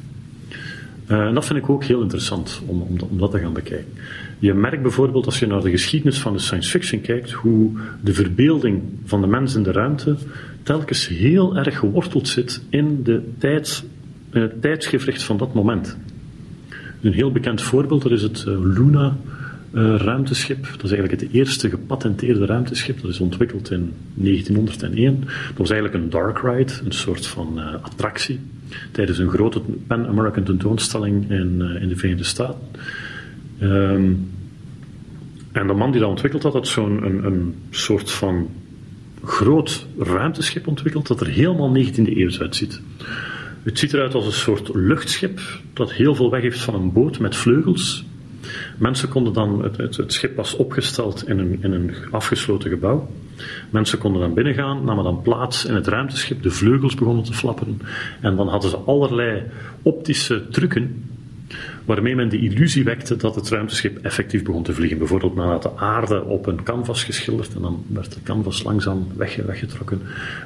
Uh, en dat vind ik ook heel interessant om, om, om, dat te gaan bekijken. Je merkt bijvoorbeeld als je naar de geschiedenis van de science fiction kijkt, hoe de verbeelding van de mens in de ruimte telkens heel erg geworteld zit in de tijds, uh, tijdsgevricht van dat moment. Een heel bekend voorbeeld, dat is het uh, Luna ruimteschip. Dat is eigenlijk het eerste gepatenteerde ruimteschip. Dat is ontwikkeld in 1901. Dat was eigenlijk een dark ride, een soort van uh, attractie. Tijdens een grote Pan-American tentoonstelling in, uh, in de Verenigde Staten. Um, en de man die dat ontwikkeld had, had zo'n een, een soort van groot ruimteschip ontwikkeld dat er helemaal 19e eeuw uitziet. Het ziet eruit als een soort luchtschip dat heel veel weg heeft van een boot met vleugels Mensen konden dan, het, het, het schip was opgesteld in een, in een afgesloten gebouw. Mensen konden dan binnengaan, namen dan plaats in het ruimteschip, de vleugels begonnen te flapperen. En dan hadden ze allerlei optische trucken waarmee men de illusie wekte dat het ruimteschip effectief begon te vliegen. Bijvoorbeeld men had de aarde op een canvas geschilderd en dan werd de canvas langzaam weggetrokken.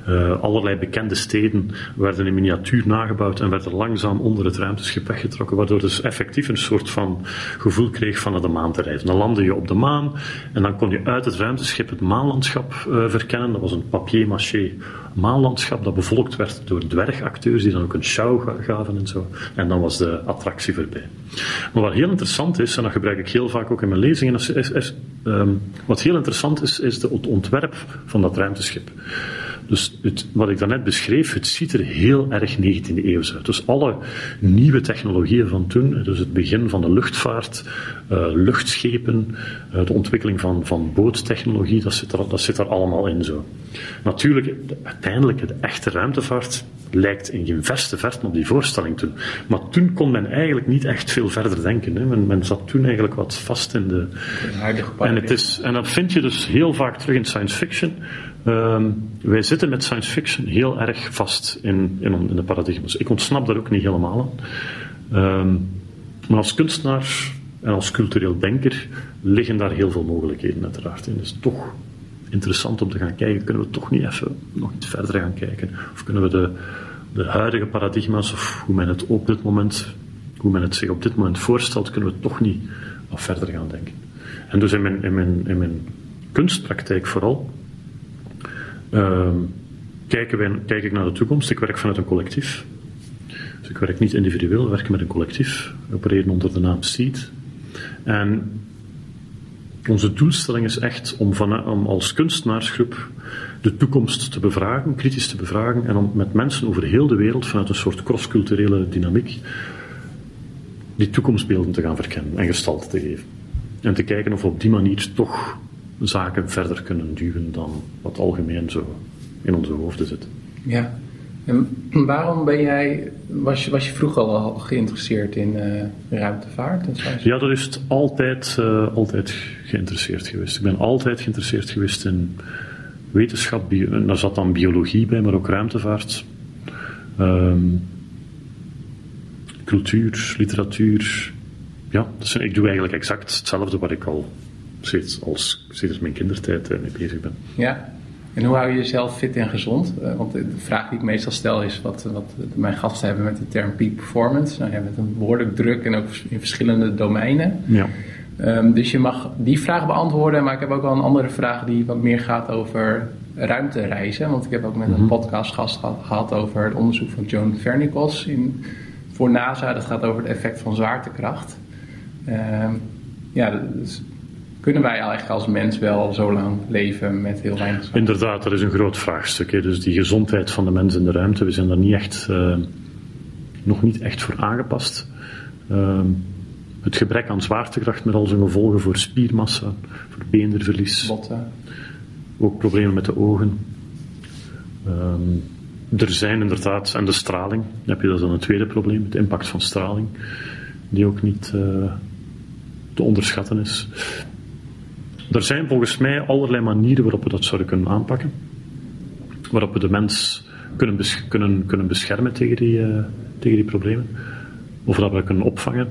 Uh, allerlei bekende steden werden in miniatuur nagebouwd en werden langzaam onder het ruimteschip weggetrokken, waardoor dus effectief een soort van gevoel kreeg van naar de maan te reizen. Dan landde je op de maan en dan kon je uit het ruimteschip het maanlandschap uh, verkennen. Dat was een papier-maché maanlandschap dat bevolkt werd door dwergacteurs die dan ook een show gaven en zo. En dan was de attractie voorbij. Maar wat heel interessant is, en dat gebruik ik heel vaak ook in mijn lezingen, is, is, um, wat heel interessant is, is de, het ontwerp van dat ruimteschip. Dus het, wat ik daarnet beschreef, het ziet er heel erg 19e eeuw uit. Dus alle nieuwe technologieën van toen, dus het begin van de luchtvaart, uh, luchtschepen, uh, de ontwikkeling van, van boottechnologie, dat zit, er, dat zit er allemaal in zo. Natuurlijk, de, uiteindelijk, de echte ruimtevaart lijkt in geen verste verten op die voorstelling toen. Maar toen kon men eigenlijk niet echt veel verder denken. Hè. Men, men zat toen eigenlijk wat vast in de... En, het is, en dat vind je dus heel vaak terug in science fiction. Um, wij zitten met science fiction heel erg vast in, in, in de paradigma's. Ik ontsnap daar ook niet helemaal aan. Um, maar als kunstenaar en als cultureel denker liggen daar heel veel mogelijkheden uiteraard in. Dus toch interessant om te gaan kijken. Kunnen we toch niet even nog iets verder gaan kijken? Of kunnen we de, de huidige paradigma's, of hoe men het op dit moment, hoe men het zich op dit moment voorstelt, kunnen we toch niet wat verder gaan denken? En dus in mijn, in mijn, in mijn kunstpraktijk vooral kijken wij, kijk ik naar de toekomst. Ik werk vanuit een collectief. Dus ik werk niet individueel, we werken met een collectief. We opereren onder de naam SEED. En onze doelstelling is echt om als kunstenaarsgroep de toekomst te bevragen, kritisch te bevragen en om met mensen over heel de wereld vanuit een soort cross-culturele dynamiek die toekomstbeelden te gaan verkennen en gestalte te geven. En te kijken of we op die manier toch zaken verder kunnen duwen dan wat algemeen zo in onze hoofden zit. Ja. En waarom ben jij, was je, was je vroeger al geïnteresseerd in uh, ruimtevaart? ja, dat is altijd, uh, altijd geïnteresseerd geweest. Ik ben altijd geïnteresseerd geweest in wetenschap, bio, daar zat dan biologie bij, maar ook ruimtevaart. Um, cultuur, literatuur. Ja, dus ik doe eigenlijk exact hetzelfde wat ik al sinds, als, sinds mijn kindertijd uh, mee bezig ben. Ja, en hoe hou je jezelf fit en gezond? Uh, want de vraag die ik meestal stel is wat, wat mijn gasten hebben met de term peak performance. Nou ja, met een behoorlijk druk en ook in verschillende domeinen. Ja. Um, dus je mag die vraag beantwoorden, maar ik heb ook wel een andere vraag die wat meer gaat over ruimtereizen. Want ik heb ook met een mhm. podcastgast gehad over het onderzoek van Joan Vernikos in, voor NASA. Dat gaat over het effect van zwaartekracht. Um, ja, dus kunnen wij eigenlijk als mens wel zo lang leven met heel weinig zwaar? Inderdaad, dat is een groot vraagstuk. Hè. Dus die gezondheid van de mens in de ruimte, we zijn daar niet echt, uh, nog niet echt voor aangepast. Uh, het gebrek aan zwaartekracht met al zijn gevolgen voor spiermassa, voor beenderverlies. Botten. Ook problemen met de ogen. Um, er zijn inderdaad, en de straling, heb je dat dan een tweede probleem, het impact van straling, die ook niet uh, te onderschatten is. Er zijn volgens mij allerlei manieren waarop we dat zouden kunnen aanpakken. Waarop we de mens kunnen, kunnen, kunnen beschermen tegen die, uh, tegen die problemen. Of dat we kunnen opvangen.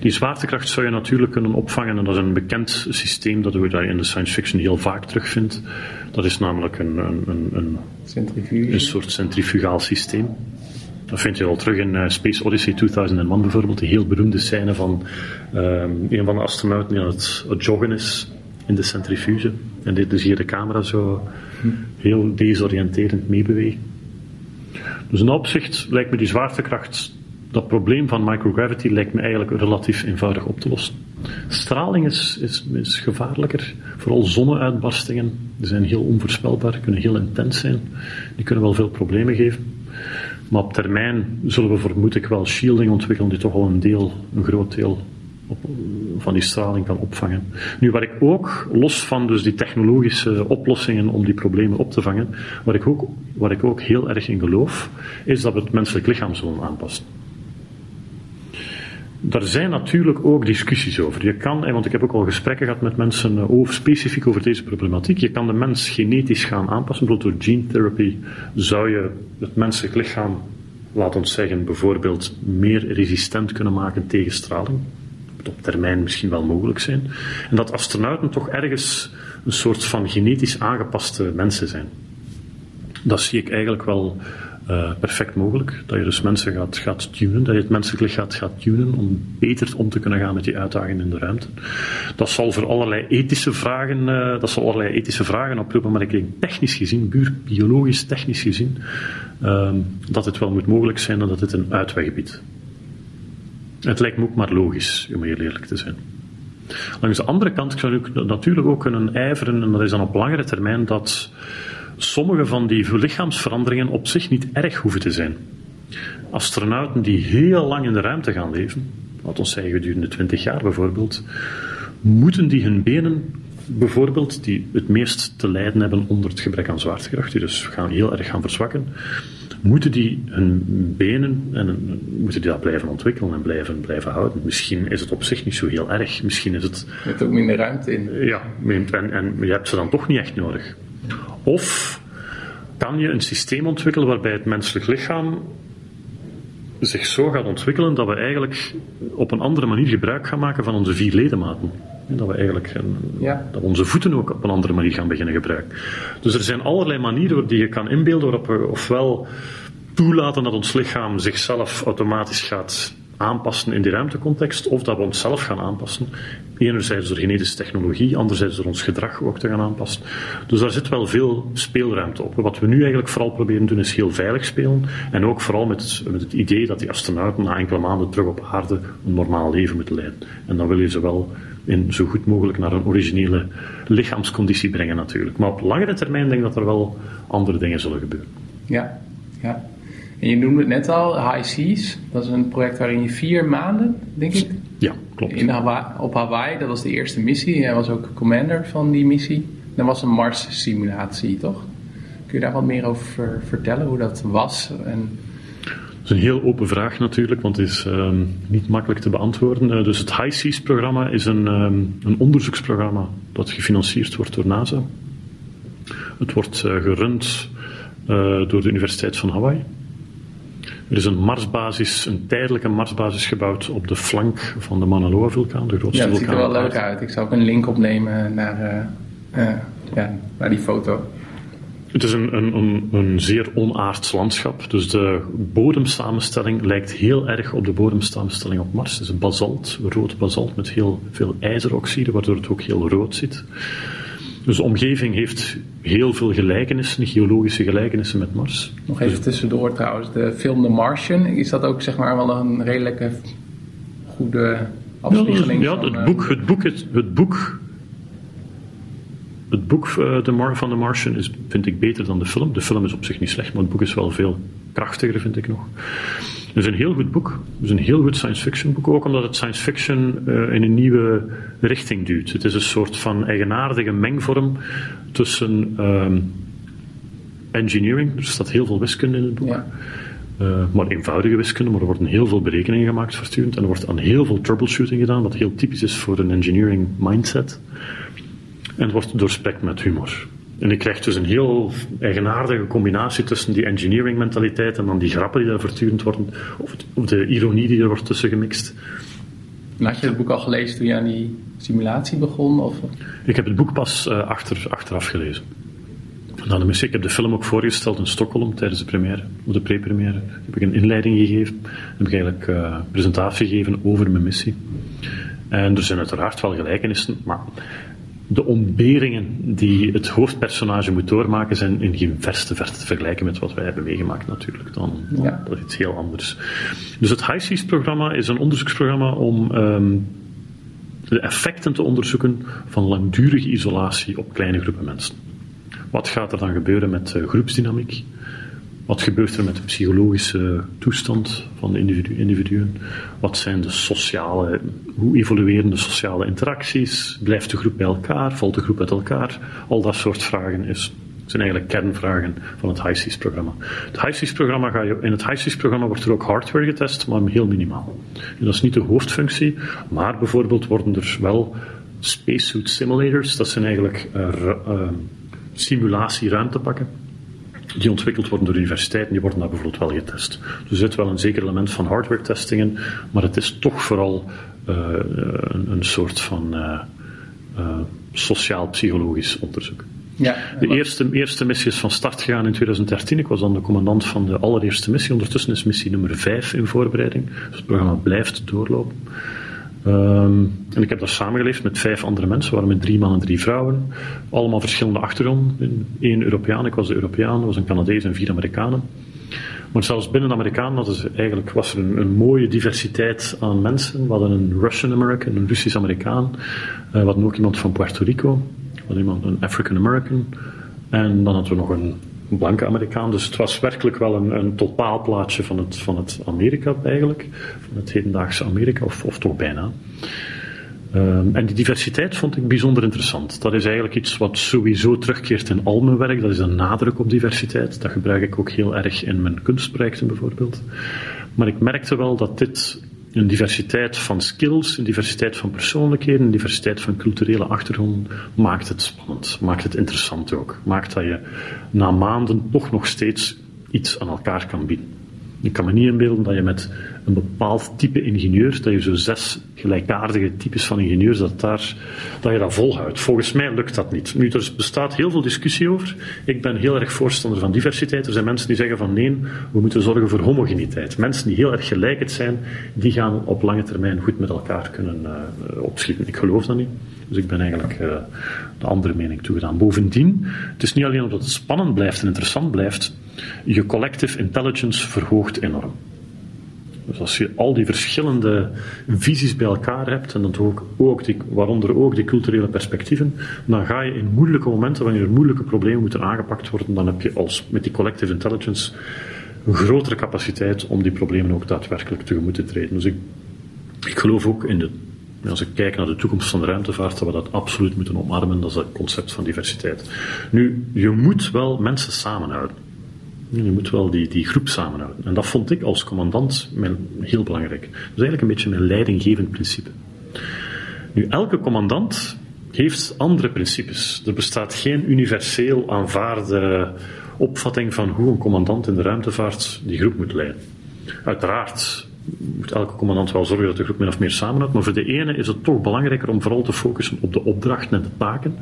Die zwaartekracht zou je natuurlijk kunnen opvangen, en dat is een bekend systeem dat je in de science fiction heel vaak terugvindt. Dat is namelijk een, een, een, een, een soort centrifugaal systeem. Dat vind je al terug in uh, Space Odyssey 2001 bijvoorbeeld, die heel beroemde scène van um, een van de astronauten die aan het, het joggen is in de centrifuge. En dit, dus hier de camera zo heel desoriënterend meebewegen. Dus in opzicht lijkt me die zwaartekracht, dat probleem van microgravity, lijkt me eigenlijk relatief eenvoudig op te lossen. Straling is, is, is gevaarlijker, vooral zonneuitbarstingen. Die zijn heel onvoorspelbaar, kunnen heel intens zijn. Die kunnen wel veel problemen geven. Maar op termijn zullen we vermoed ik wel shielding ontwikkelen die toch al een deel, een groot deel van die straling kan opvangen. Nu, waar ik ook, los van dus die technologische oplossingen om die problemen op te vangen, waar ik ook, waar ik ook heel erg in geloof, is dat we het menselijk lichaam zullen aanpassen. daar zijn natuurlijk ook discussies over. Je kan, want ik heb ook al gesprekken gehad met mensen eh, over, specifiek over deze problematiek. Je kan de mens genetisch gaan aanpassen. Bijvoorbeeld door gene therapy zou je het menselijk lichaam, laat ons zeggen, bijvoorbeeld meer resistent kunnen maken tegen straling. Op termijn misschien wel mogelijk zijn. En dat astronauten toch ergens een soort van genetisch aangepaste mensen zijn. Dat zie ik eigenlijk wel uh, perfect mogelijk. Dat je dus mensen gaat, gaat tunen, dat je het menselijk lichaam gaat, tunen om beter om te kunnen gaan met die uitdagingen in de ruimte. Dat zal voor allerlei ethische vragen, uh, dat zal allerlei ethische vragen oproepen, maar ik denk technisch gezien, biologisch technisch gezien, uh, dat het wel moet mogelijk zijn en dat het een uitweg biedt. Het lijkt me ook maar logisch, om heel eerlijk te zijn. Langs de andere kant zou ik natuurlijk ook kunnen ijveren, en dat is dan op langere termijn, dat sommige van die lichaamsveranderingen op zich niet erg hoeven te zijn. Astronauten die heel lang in de ruimte gaan leven, laten we zeggen gedurende 20 jaar bijvoorbeeld, moeten die hun benen bijvoorbeeld, die het meest te lijden hebben onder het gebrek aan zwaartekracht, die dus gaan heel erg gaan verzwakken, moeten die hun benen en moeten die dat blijven ontwikkelen en blijven, blijven houden. Misschien is het op zich niet zo heel erg. Misschien is het. Je hebt ook minder ruimte in. Ja, en, en je hebt ze dan toch niet echt nodig. Of kan je een systeem ontwikkelen waarbij het menselijk lichaam zich zo gaat ontwikkelen dat we eigenlijk op een andere manier gebruik gaan maken van onze vier ledematen. Dat we eigenlijk ja. dat onze voeten ook op een andere manier gaan beginnen gebruiken. Dus er zijn allerlei manieren die je kan inbeelden waarop we ofwel toelaten dat ons lichaam zichzelf automatisch gaat aanpassen in die ruimtecontext, of dat we onszelf gaan aanpassen. Enerzijds door genetische technologie, anderzijds door ons gedrag ook te gaan aanpassen. Dus daar zit wel veel speelruimte op. Wat we nu eigenlijk vooral proberen te doen, is heel veilig spelen. En ook vooral met het, met het idee dat die astronauten na enkele maanden terug op aarde een normaal leven moeten leiden. En dan wil je ze wel in zo goed mogelijk naar een originele lichaamsconditie brengen natuurlijk. Maar op langere termijn denk ik dat er wel andere dingen zullen gebeuren. Ja, ja. En je noemde het net al, High Seas. Dat is een project waarin je vier maanden, denk ik. Ja, klopt. In Hawaii, op Hawaii, dat was de eerste missie. Jij was ook commander van die missie. Dat was een Mars-simulatie, toch? Kun je daar wat meer over vertellen, hoe dat was? En... Is een heel open vraag natuurlijk, want het is ehm, niet makkelijk te beantwoorden. Uh, dus het High Seas-programma is een, um, een onderzoeksprogramma dat gefinancierd wordt door NASA. Het wordt uh, gerund uh, door de Universiteit van Hawaii. Er is een Marsbasis, een tijdelijke Marsbasis gebouwd op de flank van de Mauna Loa-vulkaan, de grootste vulkaan. Ja, dat ziet er wel leuk uit. Ik zou ook een link opnemen naar, ja, naar die foto. Het is een, een, een, zeer onaards landschap. Dus de bodemsamenstelling lijkt heel erg op de bodemsamenstelling op Mars. Het is een basalt, rood basalt met heel veel ijzeroxide, waardoor het ook heel rood zit. Dus de omgeving heeft heel veel gelijkenissen, geologische gelijkenissen met Mars. Nog even tussendoor trouwens, de film The Martian, is dat ook zeg maar wel een redelijke goede afspiegeling? Ja, het, boek, eh, het, boek, het, het boek, het boek uh, van The Martian is, vind ik beter dan de film. De film is op zich niet slecht, maar het boek is wel veel krachtiger, vind ik nog. Het is een heel goed boek. Het is een heel goed science fiction boek, ook omdat het science fiction uh, in een nieuwe richting duwt. Het is een soort van eigenaardige mengvorm tussen um, engineering, er staat heel veel wiskunde in het boek. Ja. Uh, maar eenvoudige wiskunde, maar er worden heel veel berekeningen gemaakt voortdurend en er wordt aan heel veel troubleshooting gedaan, wat heel typisch is voor een engineering mindset. En wordt doorspekt met humor. En je krijgt dus een heel eigenaardige combinatie tussen die engineering mentaliteit en dan die grappen die daar voortdurend worden, of, de ironie die er wordt tussen gemixt. En had je het boek al gelezen toen je aan die simulatie begon? Of? Ik heb het boek pas uh, achter, achteraf gelezen. Nou, de ik heb de film ook voorgesteld in Stockholm tijdens de première, of de pre-première. Heb ik een inleiding gegeven. Heb ik eigenlijk uh, een presentatie gegeven over mijn missie. En er zijn uiteraard wel gelijkenissen, maar de ontberingen die het hoofdpersonage moet doormaken zijn in geen verste verte te vergelijken met wat wij hebben meegemaakt natuurlijk. Dan, ja. Dat is iets heel anders. Dus het High Seas programma is een onderzoeksprogramma om um, de effecten te onderzoeken van langdurige isolatie op kleine groepen mensen. Wat gaat er dan gebeuren met uh, groepsdynamiek? Wat gebeurt er met de psychologische toestand van de individu individuen? Wat zijn de sociale, hoe evolueren de sociale interacties? Blijft de groep bij elkaar? Valt de groep uit elkaar? Al dat soort vragen is zijn eigenlijk kernvragen van het HiSeas-programma. Het HiSeas-programma ga je, in het HiSeas-programma wordt er ook hardware getest, maar heel minimaal. Dat is niet de hoofdfunctie, maar bijvoorbeeld worden er wel spacesuit simulators, dat zijn eigenlijk uh, uh, simulatieruimtepakken, die ontwikkeld worden door universiteiten, die worden daar bijvoorbeeld wel getest. Dus er zit wel een zeker element van hardware testing in, maar het is toch vooral uh, een, een, soort van sociaal-psychologisch onderzoek. Ja, de eerste, eerste missie is van start gegaan in 2013. Ik was dan de commandant van de allereerste missie. Ondertussen is missie nummer 5 in voorbereiding. Dus het programma blijft doorlopen. Um, en ik heb daar samengeleefd met vijf andere mensen. Waren met drie mannen en drie vrouwen. Allemaal verschillende achtergronden. Eén Europeaan, ik was de Europeaan. Er was een Canadees en vier Amerikanen. Maar zelfs binnen Amerikanen hadden ze eigenlijk, was er een, een, mooie diversiteit aan mensen. We hadden een Russian American, een Russisch Amerikaan. Uh, we hadden ook iemand van Puerto Rico. We hadden iemand, een African American. En dan hadden we nog een, blanke Amerikaan. Dus het was werkelijk wel een, een totaalplaatje van het, van het Amerika eigenlijk. Van het hedendaagse Amerika, of, of toch bijna. Um, en die diversiteit vond ik bijzonder interessant. Dat is eigenlijk iets wat sowieso terugkeert in al mijn werk. Dat is een nadruk op diversiteit. Dat gebruik ik ook heel erg in mijn kunstprojecten bijvoorbeeld. Maar ik merkte wel dat dit een diversiteit van skills, een diversiteit van persoonlijkheden, een diversiteit van culturele achtergrond maakt het spannend, maakt het interessant ook. Maakt dat je na maanden toch nog steeds iets aan elkaar kan bieden. Ik kan me niet inbeelden dat je met een bepaald type ingenieur, dat je zo zes gelijkaardige types van ingenieurs, dat, daar, dat je dat volhoudt. Volgens mij lukt dat niet. Nu, er bestaat heel veel discussie over. Ik ben heel erg voorstander van diversiteit. Er zijn mensen die zeggen van nee, we moeten zorgen voor homogeniteit. Mensen die heel erg gelijk zijn, die gaan op lange termijn goed met elkaar kunnen uh, opschieten. Ik geloof dat niet. Dus ik ben eigenlijk uh, de andere mening toegedaan. Bovendien, het is niet alleen omdat het spannend blijft en interessant blijft, je collective intelligence verhoogt enorm. Dus als je al die verschillende visies bij elkaar hebt, en dat ook, waaronder ook die culturele perspectieven, dan ga je in moeilijke momenten, wanneer er moeilijke problemen moeten aangepakt worden, dan heb je als, met die collective intelligence een grotere capaciteit om die problemen ook daadwerkelijk tegemoet te treden. Dus ik, ik geloof ook in de als ik kijk naar de toekomst van de ruimtevaart, dat we dat absoluut moeten omarmen, dat is het concept van diversiteit. Nu, je moet wel mensen samenhouden. Je moet wel die, die groep samenhouden. En dat vond ik als commandant mijn, heel belangrijk. Dat is eigenlijk een beetje mijn leidinggevend principe. Nu, elke commandant heeft andere principes. Er bestaat geen universeel aanvaarde opvatting van hoe een commandant in de ruimtevaart die groep moet leiden. Uiteraard moet elke commandant wel zorgen dat de groep min of meer samenhoudt, maar voor de ene is het toch belangrijker om vooral te focussen op de opdrachten en de taken.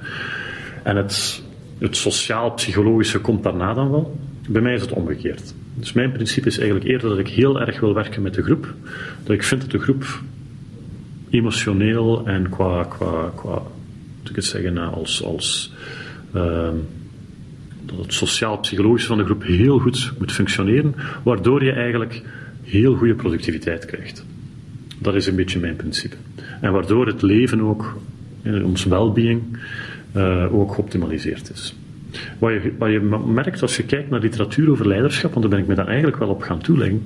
En het, het sociaal-psychologische komt daarna dan wel. Bij mij is het omgekeerd. Dus mijn principe is eigenlijk eerder dat ik heel erg wil werken met de groep. Dat ik vind dat de groep emotioneel en qua, qua, qua moet ik het zeggen, als, als uh, dat het sociaal-psychologische van de groep heel goed moet functioneren, waardoor je eigenlijk heel goede productiviteit krijgt. Dat is een beetje mijn principe. En waardoor het leven ook, ons well-being, uh, ook geoptimaliseerd is. Wat je, merkt als je kijkt naar literatuur over leiderschap, want daar ben ik me dan eigenlijk wel op gaan toeleggen,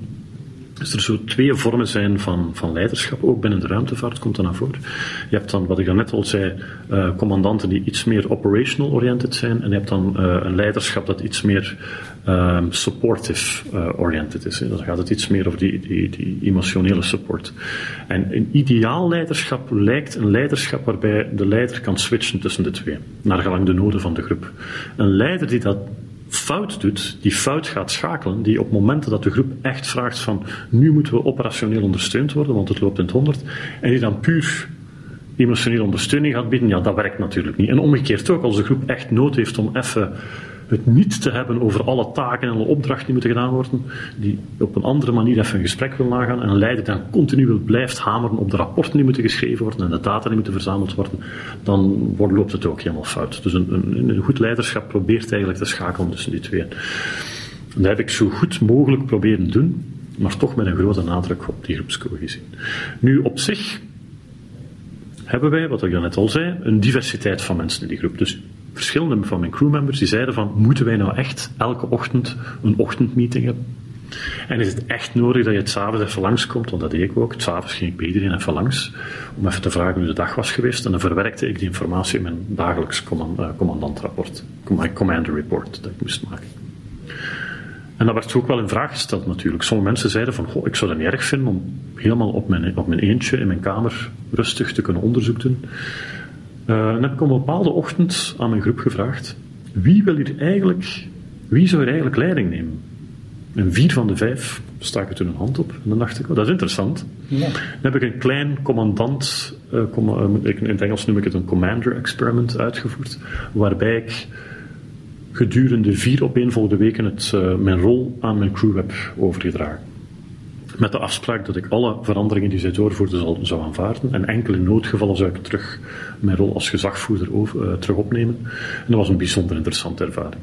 is er zo twee vormen zijn van, van leiderschap, ook binnen de ruimtevaart komt dat naar voren. Je hebt dan, wat ik net al zei, uh, commandanten die iets meer operational oriented zijn, en je hebt dan uh, een leiderschap dat iets meer um, supportive uh, oriented is. Dan gaat het iets meer over die, die, die emotionele support. En een ideaal leiderschap lijkt een leiderschap waarbij de leider kan switchen tussen de twee, naar gelang de noden van de groep. Een leider die dat fout doet, die fout gaat schakelen, die op momenten dat de groep echt vraagt van nu moeten we operationeel ondersteund worden, want het loopt in het honderd, en die dan puur emotionele ondersteuning gaat bieden, ja, dat werkt natuurlijk niet. En omgekeerd ook, als de groep echt nood heeft om even het niet te hebben over alle taken en alle opdrachten die moeten gedaan worden, die op een andere manier even een gesprek wil nagaan en een leider dan continu blijft hameren op de rapporten die moeten geschreven worden en de data die moeten verzameld worden, dan wordt, loopt het ook helemaal fout. Dus een, een, een goed leiderschap probeert eigenlijk te schakelen tussen die twee. En dat heb ik zo goed mogelijk proberen doen, maar toch met een grote nadruk op die groepscohesie. Nu, op zich hebben wij, wat ik net al zei, een diversiteit van mensen in die groep. Dus verschillende van mijn crewmembers die zeiden van, moeten wij nou echt elke ochtend een ochtendmeeting hebben? En is het echt nodig dat je het s'avonds even langskomt? Want dat deed ik ook. S'avonds ging ik bij iedereen even langs om even te vragen hoe de dag was geweest. En dan verwerkte ik die informatie in mijn dagelijks uh, commandantrapport, commander report dat ik moest maken. En dat werd ook wel in vraag gesteld natuurlijk. Sommige mensen zeiden van, ik zou dat niet erg vinden om helemaal op mijn, op mijn eentje in mijn kamer rustig te kunnen onderzoek doen. Uh, dan heb ik op een bepaalde ochtend aan mijn groep gevraagd, wie wil hier eigenlijk, wie zou hier eigenlijk leiding nemen? En vier van de vijf staken toen een hand op. En dan dacht ik, oh, dat is interessant. Ja. Dan heb ik een klein commandant, uh, in het Engels noem ik het een commander experiment, uitgevoerd, waarbij ik gedurende vier opeenvolgende weken het, uh, mijn rol aan mijn crew heb overgedragen. Met de afspraak dat ik alle veranderingen die zij doorvoerden zal, zou aanvaarden. En enkele noodgevallen zou ik terug mijn rol als gezagvoerder over, uh, terug opnemen. En dat was een bijzonder interessante ervaring.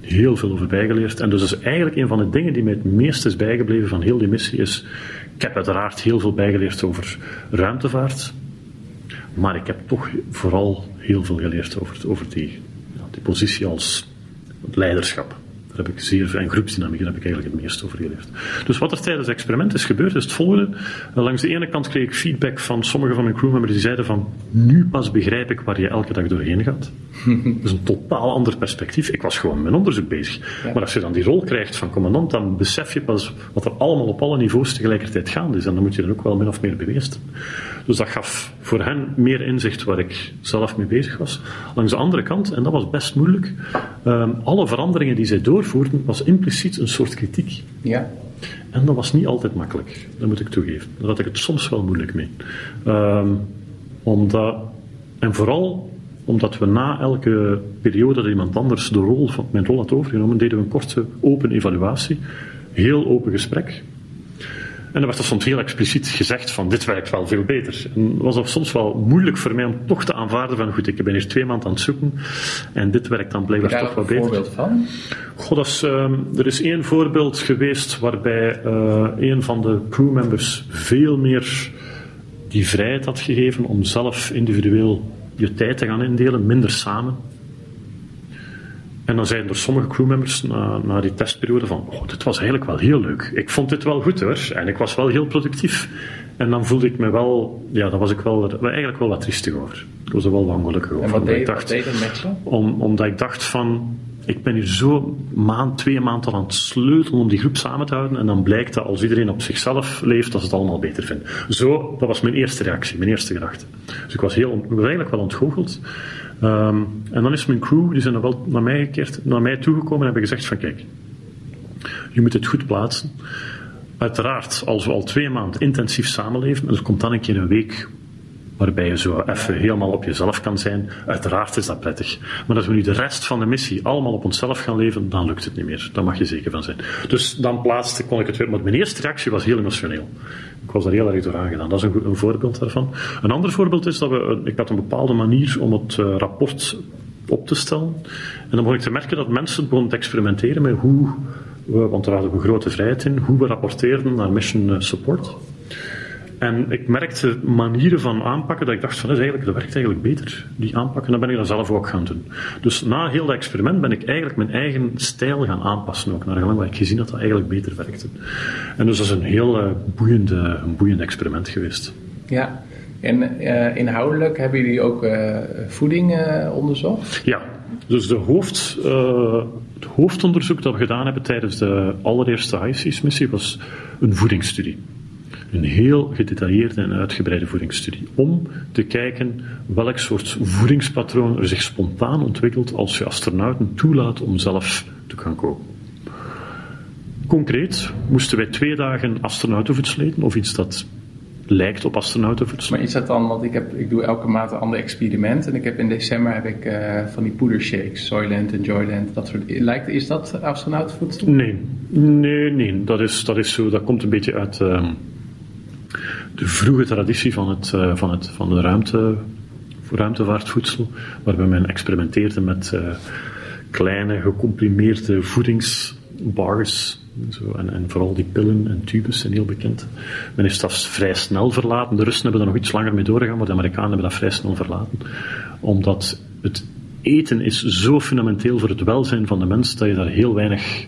Heel veel over bijgeleerd. En dus is eigenlijk een van de dingen die mij het meest is bijgebleven van heel die missie is. Ik heb uiteraard heel veel bijgeleerd over ruimtevaart. Maar ik heb toch vooral heel veel geleerd over, over die, die positie als leiderschap. Daar heb ik zeer, en groepsdynamiek, daar heb ik eigenlijk het meest over geleerd. Dus wat er tijdens het experiment is gebeurd, is het volgende. Langs de ene kant kreeg ik feedback van sommige van mijn crewmembers die zeiden van, nu pas begrijp ik waar je elke dag doorheen gaat. Dat is een totaal ander perspectief. Ik was gewoon met mijn onderzoek bezig. Maar als je dan die rol krijgt van commandant, dan besef je pas wat er allemaal op alle niveaus tegelijkertijd gaande is. En dan moet je er ook wel min of meer bewezen. Dus dat gaf voor hen meer inzicht waar ik zelf mee bezig was. Langs de andere kant, en dat was best moeilijk, um, alle veranderingen die zij doorvoerden, was impliciet een soort kritiek. Ja. En dat was niet altijd makkelijk, dat moet ik toegeven. Daar had ik het soms wel moeilijk mee. Um, omdat, en vooral omdat we na elke periode dat iemand anders de rol van mijn rol had overgenomen, deden we een korte open evaluatie. Heel open gesprek. En dan werd er soms heel expliciet gezegd van dit werkt wel veel beter. En het was soms wel moeilijk voor mij om toch te aanvaarden van goed, ik ben hier twee maanden aan het zoeken en dit werkt dan blijkbaar toch wel beter. Een voorbeeld van? God, uh, er is één voorbeeld geweest waarbij uh, een van de crewmembers veel meer die vrijheid had gegeven om zelf individueel je tijd te gaan indelen, minder samen. En dan zeiden er sommige crewmembers na, na die testperiode van, oh, dit was eigenlijk wel heel leuk. Ik vond dit wel goed hoor. En ik was wel heel productief. En dan voelde ik me wel, ja, daar was ik wel, eigenlijk wel wat triestig over. Ik was er wel ongelukkig over. En wat deed, dacht, wat? Om, omdat ik dacht van, ik ben hier zo maand, twee maanden aan het sleutelen om die groep samen te houden. En dan blijkt dat als iedereen op zichzelf leeft, dat ze het allemaal beter vindt. Zo, dat was mijn eerste reactie, mijn eerste gedachte. Dus ik was, heel, ik was eigenlijk wel ontgoocheld. Um, en dan is mijn crew, die zijn dan wel naar mij gekeerd, naar mij toegekomen en hebben gezegd van kijk, je moet het goed plaatsen. Uiteraard, als we al twee maanden intensief samenleven, en er komt dan een keer een week waarbij je zo even helemaal op jezelf kan zijn. Uiteraard is dat prettig. Maar als we nu de rest van de missie allemaal op onszelf gaan leven, dan lukt het niet meer. Daar mag je zeker van zijn. Dus dan plaatste, kon ik het weer. Maar mijn eerste reactie was heel emotioneel. Ik was daar heel erg door aangedaan. Dat is een, goed, een voorbeeld daarvan. Een ander voorbeeld is dat we, ik had een bepaalde manier om het uh, rapport op te stellen. En dan begon ik te merken dat mensen begonnen te experimenteren met hoe we, want er hadden we grote vrijheid in, hoe we rapporteerden naar mission eh, support. En ik merkte manieren van aanpakken dat ik dacht van dat, is eigenlijk, dat werkt eigenlijk beter, die aanpakken. En dat ben ik dan zelf ook gaan doen. Dus na heel dat experiment ben ik eigenlijk mijn eigen stijl gaan aanpassen ook, naar gelang wat ik gezien dat dat eigenlijk beter werkte. En dus dat is een heel uh, boeiende, een boeiend experiment geweest. Ja, en uh, inhoudelijk hebben jullie ook uh, voeding onderzocht? Ja, dus de hoofd, het hoofdonderzoek dat we gedaan hebben tijdens de allereerste HICIS-missie was een voedingsstudie een heel gedetailleerde en uitgebreide voedingsstudie. Om te kijken welk soort voedingspatroon er zich spontaan ontwikkelt als je astronauten toelaat om zelf te gaan koken. Concreet moesten wij twee dagen astronautenvoedsel eten, of iets dat lijkt op astronautenvoedsel. Maar is dat dan, want ik, heb, ik doe elke maand een ander experiment en ik heb in december heb ik uh, van die poedershakes, Soylent en Joyland, dat soort. Lijkt, is dat astronautenvoedsel? Nee, nee, nee. Dat is, dat is zo, dat komt een beetje uit. Uh, de vroege traditie van, het, uh, van, het, van de ruimte, ruimtevaartvoedsel, waarbij men experimenteerde met uh, kleine gecomprimeerde voedingsbars. Zo, en, en, vooral die pillen en tubes zijn heel bekend. Men heeft dat vrij snel verlaten. De Russen hebben er nog iets langer mee doorgegaan, maar de Amerikanen hebben dat vrij snel verlaten. Omdat het eten is zo fundamenteel voor het welzijn van de mens dat je daar heel weinig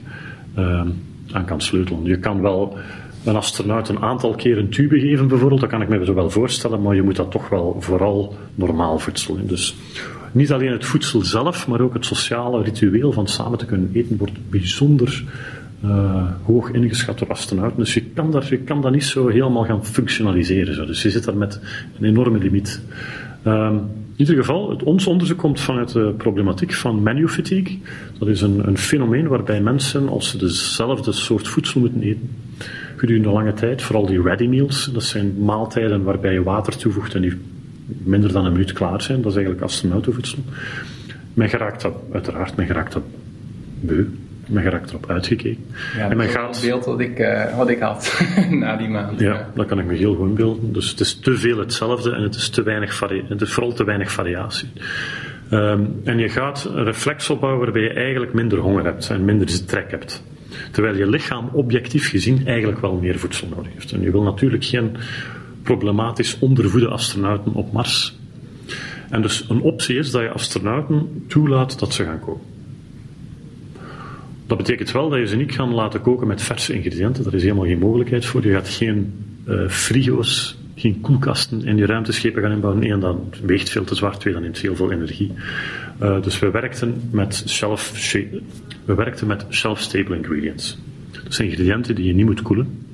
uh, aan kan sleutelen. Je kan wel een astronaut een aantal keer een tube geven, bijvoorbeeld, dat kan ik me zo wel voorstellen, maar je moet dat toch wel vooral normaal voedsel. Dus niet alleen het voedsel zelf, maar ook het sociale ritueel van samen te kunnen eten wordt bijzonder uh, hoog ingeschat door astronauten. Dus je kan, dat, je kan dat niet zo helemaal gaan functionaliseren. Zo. Dus je zit daar met een enorme limiet. Um, in ieder geval, ons onderzoek komt vanuit de problematiek van menu fatigue. Dat is een, een fenomeen waarbij mensen, als ze dezelfde soort voedsel moeten eten, gedurende lange tijd, vooral die ready meals, dat zijn maaltijden waarbij je water toevoegt en die minder dan een minuut klaar zijn, dat is eigenlijk astronautenvoedsel. Men geraakt dat, uiteraard, men geraakt dat beu. Men geraakt erop uitgekeken. Ja, en men gaat... het beeld wat ik, uh, wat ik had na die maand. Ja, dat kan ik me heel goed beelden. Dus het is te veel hetzelfde en het is, te weinig het is vooral te weinig variatie. Um, en je gaat een reflex opbouwen waarbij je eigenlijk minder honger hebt en minder trek hebt. Terwijl je lichaam objectief gezien eigenlijk wel meer voedsel nodig heeft. En je wil natuurlijk geen problematisch ondervoede astronauten op Mars. En dus een optie is dat je astronauten toelaat dat ze gaan koken. Dat betekent wel dat je ze niet gaan laten koken met verse ingrediënten. Daar is helemaal geen mogelijkheid voor. Je gaat geen uh, frigo's, geen koelkasten in je ruimteschepen gaan inbouwen. Eén, dat weegt veel te zwaar. Twee, dat neemt heel veel energie. Uh, dus we werkten met shelf, we werkten met shelf-stable ingredients. Dat zijn ingrediënten die je niet moet koelen.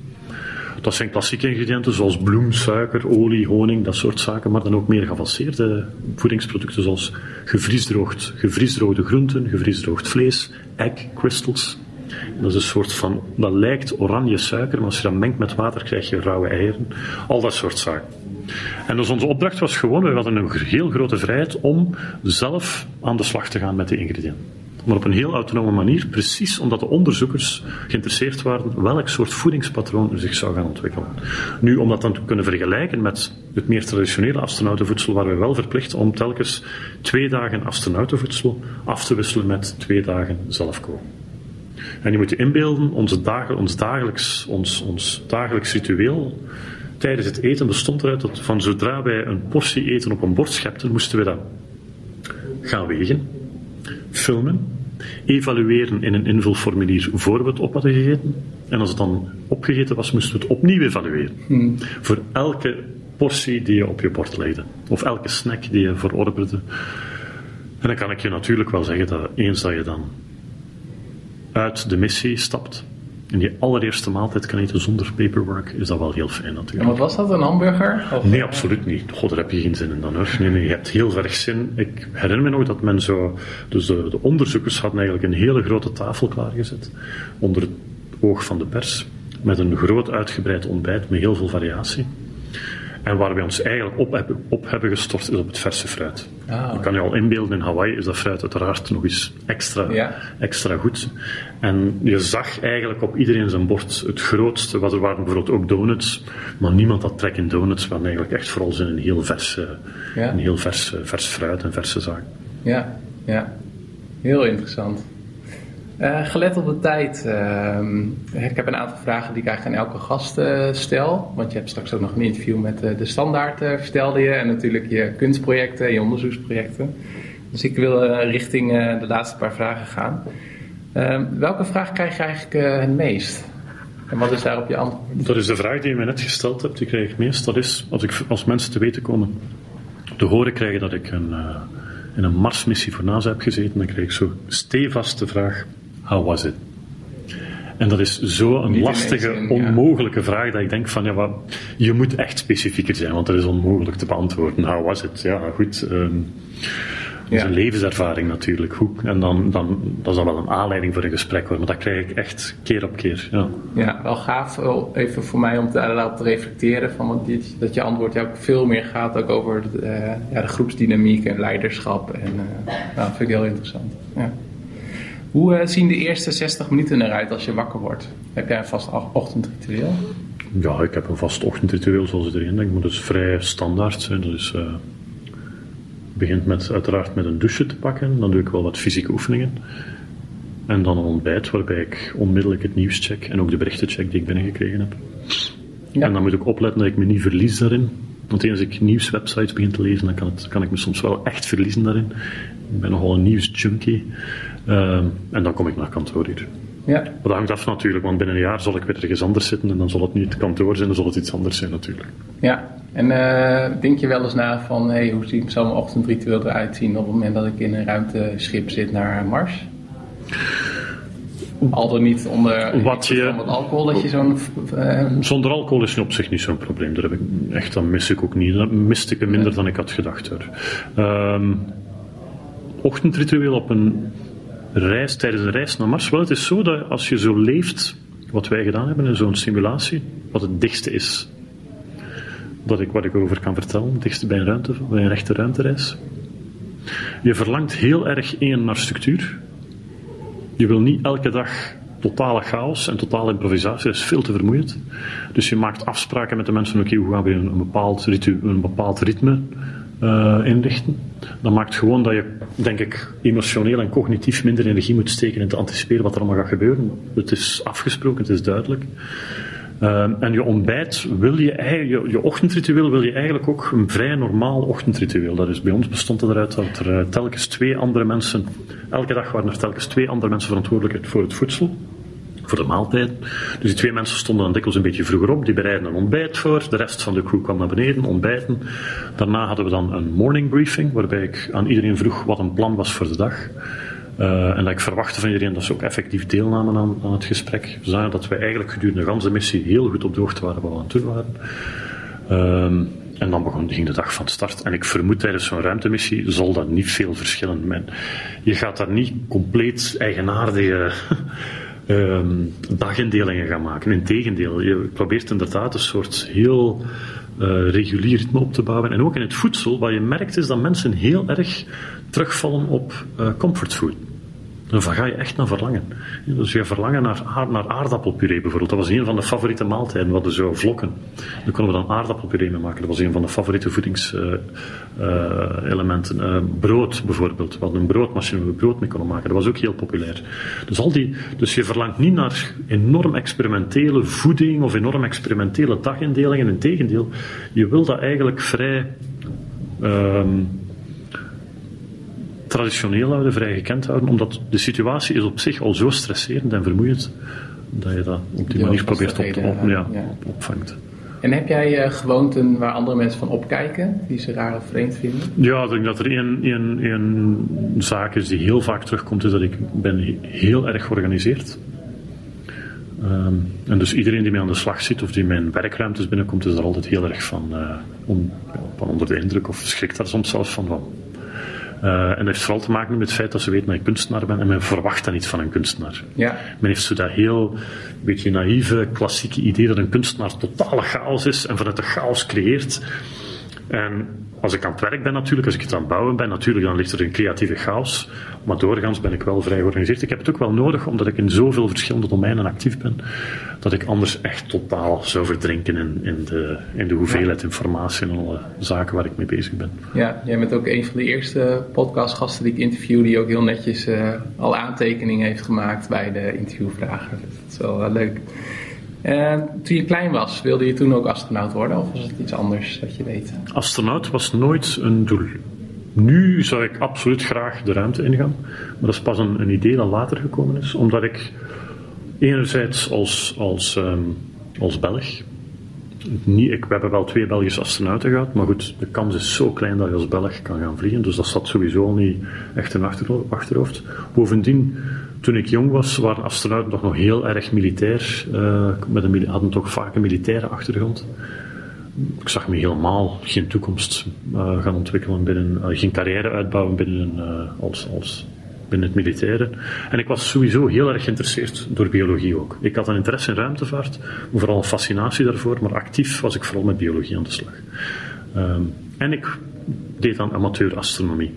Dat zijn klassieke ingrediënten zoals bloem, suiker, olie, honing, dat soort zaken, maar dan ook meer geavanceerde voedingsproducten zoals gevriesdroogd, gevriesdroogde groenten, gevriesdroogd vlees, egg crystals. Dat is een soort van, dat lijkt oranje suiker, maar als je dat mengt met water krijg je rauwe eieren. Al dat soort zaken. En dus onze opdracht was gewoon, we hadden een heel grote vrijheid om zelf aan de slag te gaan met de ingrediënten maar op een heel autonome manier, precies omdat de onderzoekers geïnteresseerd waren welk soort voedingspatroon er zich zou gaan ontwikkelen. Nu, om dat dan te kunnen vergelijken met het meer traditionele astronautenvoedsel, waren we wel verplicht om telkens twee dagen astronautenvoedsel af te wisselen met twee dagen zelfkoken. En je moet je inbeelden, onze dagen, ons, dagelijks, ons, ons dagelijks ritueel tijdens het eten bestond eruit dat van zodra wij een portie eten op een bord schepten, moesten we dat gaan wegen, filmen, evalueren in een invulformulier voor we het op hadden gegeten. En als het dan opgegeten was, moesten we het opnieuw evalueren. Hmm. Voor elke portie die je op je bord legde. Of elke snack die je verorberde. En dan kan ik je natuurlijk wel zeggen dat eens dat je dan uit de missie stapt, in die allereerste maaltijd kan eten zonder paperwork, is dat wel heel fijn natuurlijk. En wat was dat, een hamburger? Of? Nee, absoluut niet. God, daar heb je geen zin in dan hoor. Nee, nee, je hebt heel erg zin. Ik herinner me nog dat men zo... Dus de, de onderzoekers hadden eigenlijk een hele grote tafel klaargezet, onder het oog van de pers, met een groot uitgebreid ontbijt met heel veel variatie. En waar we ons eigenlijk op hebben, op hebben gestort is op het verse fruit. Ah, Je kan je al inbeelden, in Hawaii is dat fruit uiteraard nog eens extra, extra goed. En je zag eigenlijk op iedereen zijn bord het grootste, wat er waren bijvoorbeeld ook donuts, maar niemand had trek in donuts, want eigenlijk echt vooral zijn een heel vers, een heel vers, vers fruit en verse zaken. Ja, ja. Heel interessant. Uh, gelet op de tijd, uh, ik heb een aantal vragen die ik eigenlijk aan elke gast uh, stel. Want je hebt straks ook nog een interview met de standaard, vertelde je. En natuurlijk je kunstprojecten, je onderzoeksprojecten. Dus ik wil richting de laatste paar vragen gaan. Ehm, welke vraag krijg je eigenlijk het meest? En wat is daarop je antwoord? Dat is de vraag die je me net gesteld hebt, die krijg ik het meest. Dat is, als, ik, als mensen te weten komen, te horen krijgen dat ik een, in een Marsmissie voor NASA heb gezeten, dan krijg ik zo stevast de vraag How was it? En dat is zo een lastige, onmogelijke vraag dat ik denk van ja, wat, je moet echt specifieker zijn, want dat is onmogelijk te beantwoorden. How was it? Ja, goed. Um, dat is een levenservaring natuurlijk. Goed. En dan, dan dat is dan wel een aanleiding voor een gesprek hoor, maar dat krijg ik echt keer op keer. Ja, ja wel gaaf even voor mij om daarop te reflecteren van wat dit, dat je antwoord ook veel meer gaat ook over de, uh, ja, de groepsdynamiek en leiderschap. En uh, nou, dat vind ik heel interessant. Ja. Hoe uh, zien de eerste 60 minuten eruit als je wakker wordt? Heb jij een vast ochtendritueel? Ja, ik heb een vast ochtendritueel zoals iedereen denkt, maar dat is vrij standaard. Hè. Dat is, uh, begint met, uiteraard met een douche te pakken, dan doe ik wel wat fysieke oefeningen. En dan een ontbijt waarbij ik onmiddellijk het nieuws check en ook de berichten check die ik binnengekregen heb. Ja. En dan moet ik opletten dat ik me niet verlies daarin. Want eens ik nieuwswebsites begin te lezen, dan kan, het, kan ik me soms wel echt verliezen daarin. Ik ben nogal een nieuwsjunkie. Uh, en dan kom ik naar kantoor hier. Ja. Maar dat hangt af natuurlijk, want binnen een jaar zal ik weer ergens anders zitten en dan zal het niet het kantoor zijn, dan zal het iets anders zijn natuurlijk. Ja, en uh, denk je wel eens na van hey, hoe ziet zo'n ochtendritueel eruit zien op het moment dat ik in een ruimteschip zit naar Mars? Al dan niet onder wat je, wat alcohol, dat je zo'n... Uh, zonder alcohol is op zich niet zo'n probleem. Dat heb ik echt, dat mis ik ook niet. Dat miste ik minder dan ik had gedacht. Hoor. Uh, ochtendritueel op een reis, tijdens een reis naar Mars. Wel, het is zo dat als je zo leeft, wat wij gedaan hebben in zo'n simulatie, wat het dichtste is dat ik, wat ik over kan vertellen, het dichtste bij een, ruimte, bij een rechte ruimtereis. Je verlangt heel erg één naar structuur. Je wil niet elke dag totale chaos en totale improvisatie. Dat is veel te vermoeiend. Dus je maakt afspraken met de mensen. Oké, hoe gaan we een, een bepaald ritme uh, inrichten? Dat maakt gewoon dat je, denk ik, emotioneel en cognitief minder energie moet steken in te anticiperen wat er allemaal gaat gebeuren. Het is afgesproken, het is duidelijk. Uh, en je ontbijt wil je, je, je ochtendritueel wil je eigenlijk ook een vrij normaal ochtendritueel. Dat is bij ons bestond het eruit dat er uh, telkens twee andere mensen, elke dag waren er telkens twee andere mensen verantwoordelijk voor het voedsel voor de maaltijd. Dus die twee mensen stonden dan dikwijls een beetje vroeger op, die bereiden een ontbijt voor, de rest van de crew kwam naar beneden, ontbijten. Daarna hadden we dan een morning briefing, waarbij ik aan iedereen vroeg wat een plan was voor de dag. Uh, en dat ik verwachtte van iedereen dat ze ook effectief deelnamen aan, aan het gesprek. Zagen dat we eigenlijk gedurende de hele missie heel goed op de hoogte waren wat we aan doen waren. Uh, en dan begon, ging de dag van start. En ik vermoed tijdens zo'n ruimtemissie zal dat niet veel verschillen. Men, je gaat daar niet compleet eigenaardige um, dagindelingen gaan maken. Integendeel, je probeert inderdaad een soort heel uh, regulier ritme op te bouwen. En ook in het voedsel, wat je merkt is dat mensen heel erg terugvallen op uh, comfortfood. Dan ga je echt naar verlangen. Dus je verlangen naar, naar aardappelpuree bijvoorbeeld. Dat was een van de favoriete maaltijden. We hadden zo vlokken. Daar konden we dan aardappelpuree mee maken. Dat was een van de favoriete voedingselementen. Uh, uh, brood bijvoorbeeld. We hadden een broodmachine waar we brood mee konden maken. Dat was ook heel populair. Dus, al die, dus je verlangt niet naar enorm experimentele voeding of enorm experimentele dagindelingen. Integendeel, je wil dat eigenlijk vrij... Ehm, traditioneel houden, vrij gekend houden, omdat de situatie is op zich al zo stresserend en vermoeiend dat je dat op die manier probeert op te op, ja, opvangt. En heb jij uh, gewoonten waar andere mensen van opkijken, die ze raar of vreemd vinden? Ja, ik denk dat er één, één, één zaak is die heel vaak terugkomt, is dat ik ben heel erg georganiseerd. Um, en dus iedereen die mij aan de slag zit of die mijn werkruimtes binnenkomt, is er altijd heel erg van, uh, on, van onder de indruk of schrikt daar soms zelfs van. van uh, en dat heeft vooral te maken met het feit dat ze weten dat ik kunstenaar ben en men verwacht dat niet van een kunstenaar. Ja. Men heeft zo dat heel beetje naïeve, klassieke idee dat een kunstenaar totale chaos is en vanuit de chaos creëert. En als ik aan het werk ben natuurlijk, als ik het aan het bouwen ben natuurlijk, dan ligt er een creatieve chaos. Maar doorgaans ben ik wel vrij georganiseerd. Ik heb het ook wel nodig, omdat ik in zoveel verschillende domeinen actief ben, dat ik anders echt totaal zou verdrinken in, in, de, in de hoeveelheid informatie en alle zaken waar ik mee bezig ben. Ja, jij bent ook een van de eerste podcastgasten die ik interview, die ook heel netjes uh, al aantekeningen heeft gemaakt bij de interviewvragen. Dat is wel uh, leuk. Uh, toen je klein was, wilde je toen ook astronaut worden of was het iets anders dat je weet? Astronaut was nooit een doel. Nu zou ik absoluut graag de ruimte ingaan, maar dat is pas een, idee dat later gekomen is, omdat ik enerzijds als, als, um, als Belg, niet, ik, we hebben wel twee Belgische astronauten gehad, maar goed, de kans is zo klein dat je als Belg kan gaan vliegen, dus dat zat sowieso niet echt in achterhoofd. Bovendien toen ik jong was, waren astronauten toch nog heel erg militair. Uh, met een, hadden toch vaak een militaire achtergrond. Ik zag me helemaal geen toekomst uh, gaan ontwikkelen binnen, uh, geen carrière uitbouwen binnen, als, als, binnen het militaire. En ik was sowieso heel erg geïnteresseerd door biologie ook. Ik had een interesse in ruimtevaart, vooral een fascinatie daarvoor, maar actief was ik vooral met biologie aan de slag. Ehm, en ik deed aan amateurastronomie.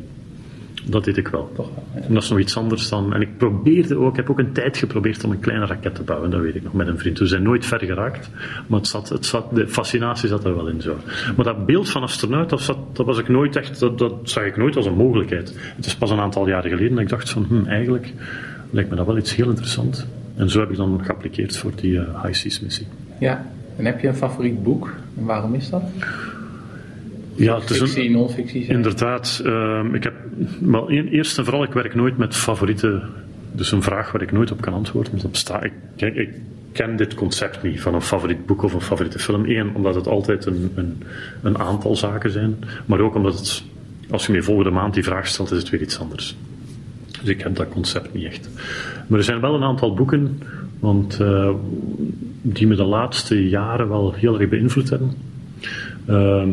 Dat deed ik wel. Toch En dat is nog iets anders dan. En ik probeerde ook, ik heb ook een tijd geprobeerd om een kleine raket te bouwen, dat weet ik nog met een vriend. We zijn nooit ver geraakt, maar het zat, het zat, de fascinatie zat er wel in zo. Maar dat beeld van astronaut, dat, zat, dat was ik nooit echt, dat, dat zag ik nooit als een mogelijkheid. Het is pas een aantal jaren geleden dat ik dacht van, hm, eigenlijk lijkt me dat wel iets heel interessant. En zo heb ik dan geappliqueerd voor die uh, High Seas missie. Ja, en heb je een favoriet boek? En waarom is dat? Ja, het is een, non-fictie. Inderdaad. Uh, ik heb, maar eerst en vooral, ik werk nooit met favoriete dus een vraag waar ik nooit op kan antwoorden. Bestaat. Ik, kijk, ik ken dit concept niet van een favoriet boek of een favoriete film. Eén, omdat het altijd een, een, een aantal zaken zijn. Maar ook omdat het, als je me volgende maand die vraag stelt, is het weer iets anders. Dus ik heb dat concept niet echt. Maar er zijn wel een aantal boeken want, uh, die me de laatste jaren wel heel erg beïnvloed hebben. Uh,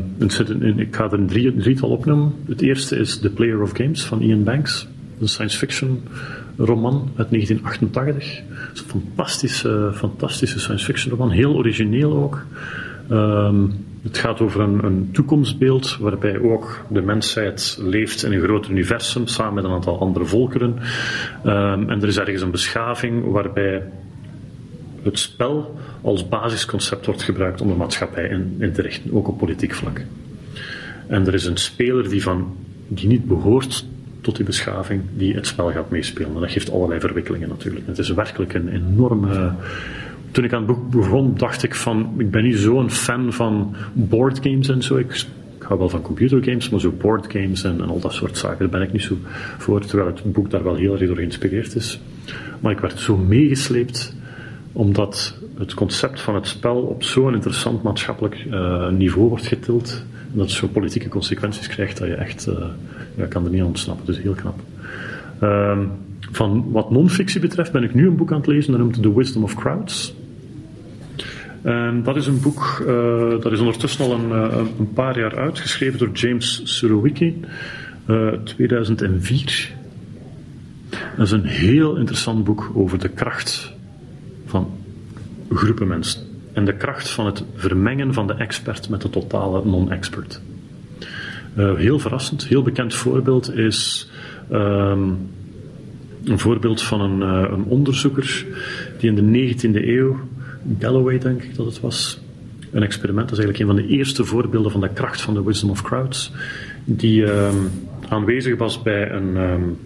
ik ga er een drie, drietal opnoemen. Het eerste is The Player of Games van Ian Banks. Een science fiction roman uit 1988. Het is een fantastische, fantastische science fiction roman. Heel origineel ook. Uh, het gaat over een, een, toekomstbeeld waarbij ook de mensheid leeft in een groot universum samen met een aantal andere volkeren. Um, en er is ergens een beschaving waarbij het spel als basisconcept wordt gebruikt om de maatschappij in, te richten, ook op politiek vlak. En er is een speler die, van, die niet behoort tot die beschaving, die het spel gaat meespelen. En dat geeft allerlei verwikkelingen natuurlijk. Het is werkelijk een enorme. Toen ik aan het boek begon, dacht ik van, ik ben niet zo'n fan van boardgames en zo. Ik, ik hou wel van computergames, maar zo boardgames en, en al dat soort zaken, daar ben ik niet zo voor. Terwijl het boek daar wel heel erg door geïnspireerd is. Maar ik werd zo meegesleept omdat het concept van het spel op zo'n interessant maatschappelijk uh, niveau wordt getild. En dat het zo politieke consequenties krijgt dat je echt, uh, ja, kan er niet aan ontsnappen. Dus heel knap. Uh, van wat non-fictie betreft ben ik nu een boek aan het lezen, dat noemt The Wisdom of Crowds. En dat is een boek, uh, dat is ondertussen al een, een, paar jaar uitgeschreven door James Surowiecki, 2004. Dat is een heel interessant boek over de kracht van groepen mensen. En de kracht van het vermengen van de expert met de totale non-expert. Uh, heel verrassend, heel bekend voorbeeld is um, een voorbeeld van een, uh, een, onderzoeker die in de 19e eeuw, Galloway denk ik dat het was, een experiment, dat is eigenlijk een van de eerste voorbeelden van de kracht van de wisdom of crowds, die uh, aanwezig was bij een, um,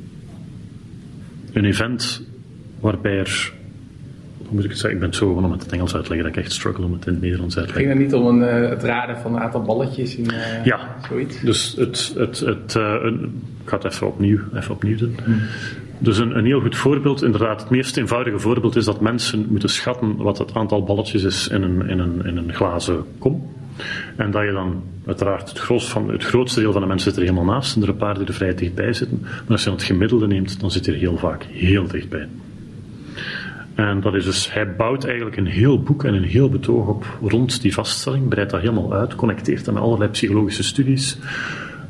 een event waarbij er moet ik het zeggen? Ik ben het zo gewoon om het in het Engels uitleggen dat ik echt struggle om het in het Nederlands uit te leggen. Ging het niet om een, uh, het raden van een aantal balletjes in uh, ja, zoiets? dus het, het, het, uh, een, ik ga het even opnieuw, even opnieuw doen. Hmm. Dus een, een, heel goed voorbeeld, inderdaad, het meest eenvoudige voorbeeld is dat mensen moeten schatten wat het aantal balletjes is in een, in een, in een glazen kom. En dat je dan, uiteraard, het, grootste, van, het grootste deel van de mensen zit er helemaal naast en er een paar die er vrij dichtbij zitten. Maar als je dan het gemiddelde neemt, dan zit je er heel vaak heel dichtbij. En dat is dus, hij bouwt eigenlijk een heel boek en een heel betoog op rond die vaststelling, breidt dat helemaal uit, connecteert dat met allerlei psychologische studies.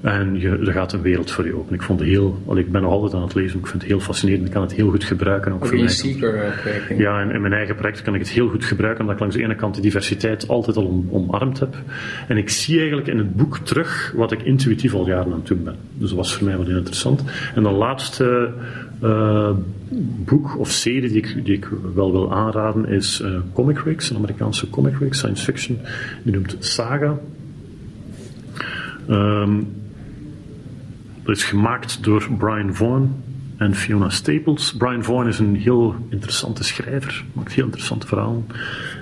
En je, er gaat een wereld voor je open. Ik vond het heel, al, ik ben nog altijd aan het lezen, ik vind het heel fascinerend. Ik kan het heel goed gebruiken. Ook, voor mij. Seeker Ja, en in mijn eigen project kan ik het heel goed gebruiken, omdat ik langs de ene kant de diversiteit altijd al om, omarmd heb. En ik zie eigenlijk in het boek terug wat ik intuïtief al jaren aan het doen ben. Dus dat was voor mij wel heel interessant. En dan laatste uh, boek of serie die ik, die ik wel wil aanraden is uh, Comic Rigs, een Amerikaanse Comic Rigs, science fiction. Die noemt Saga. Um, dat is gemaakt door Brian Vaughan en Fiona Staples. Brian Vaughan is een heel interessante schrijver, maakt heel interessante verhalen.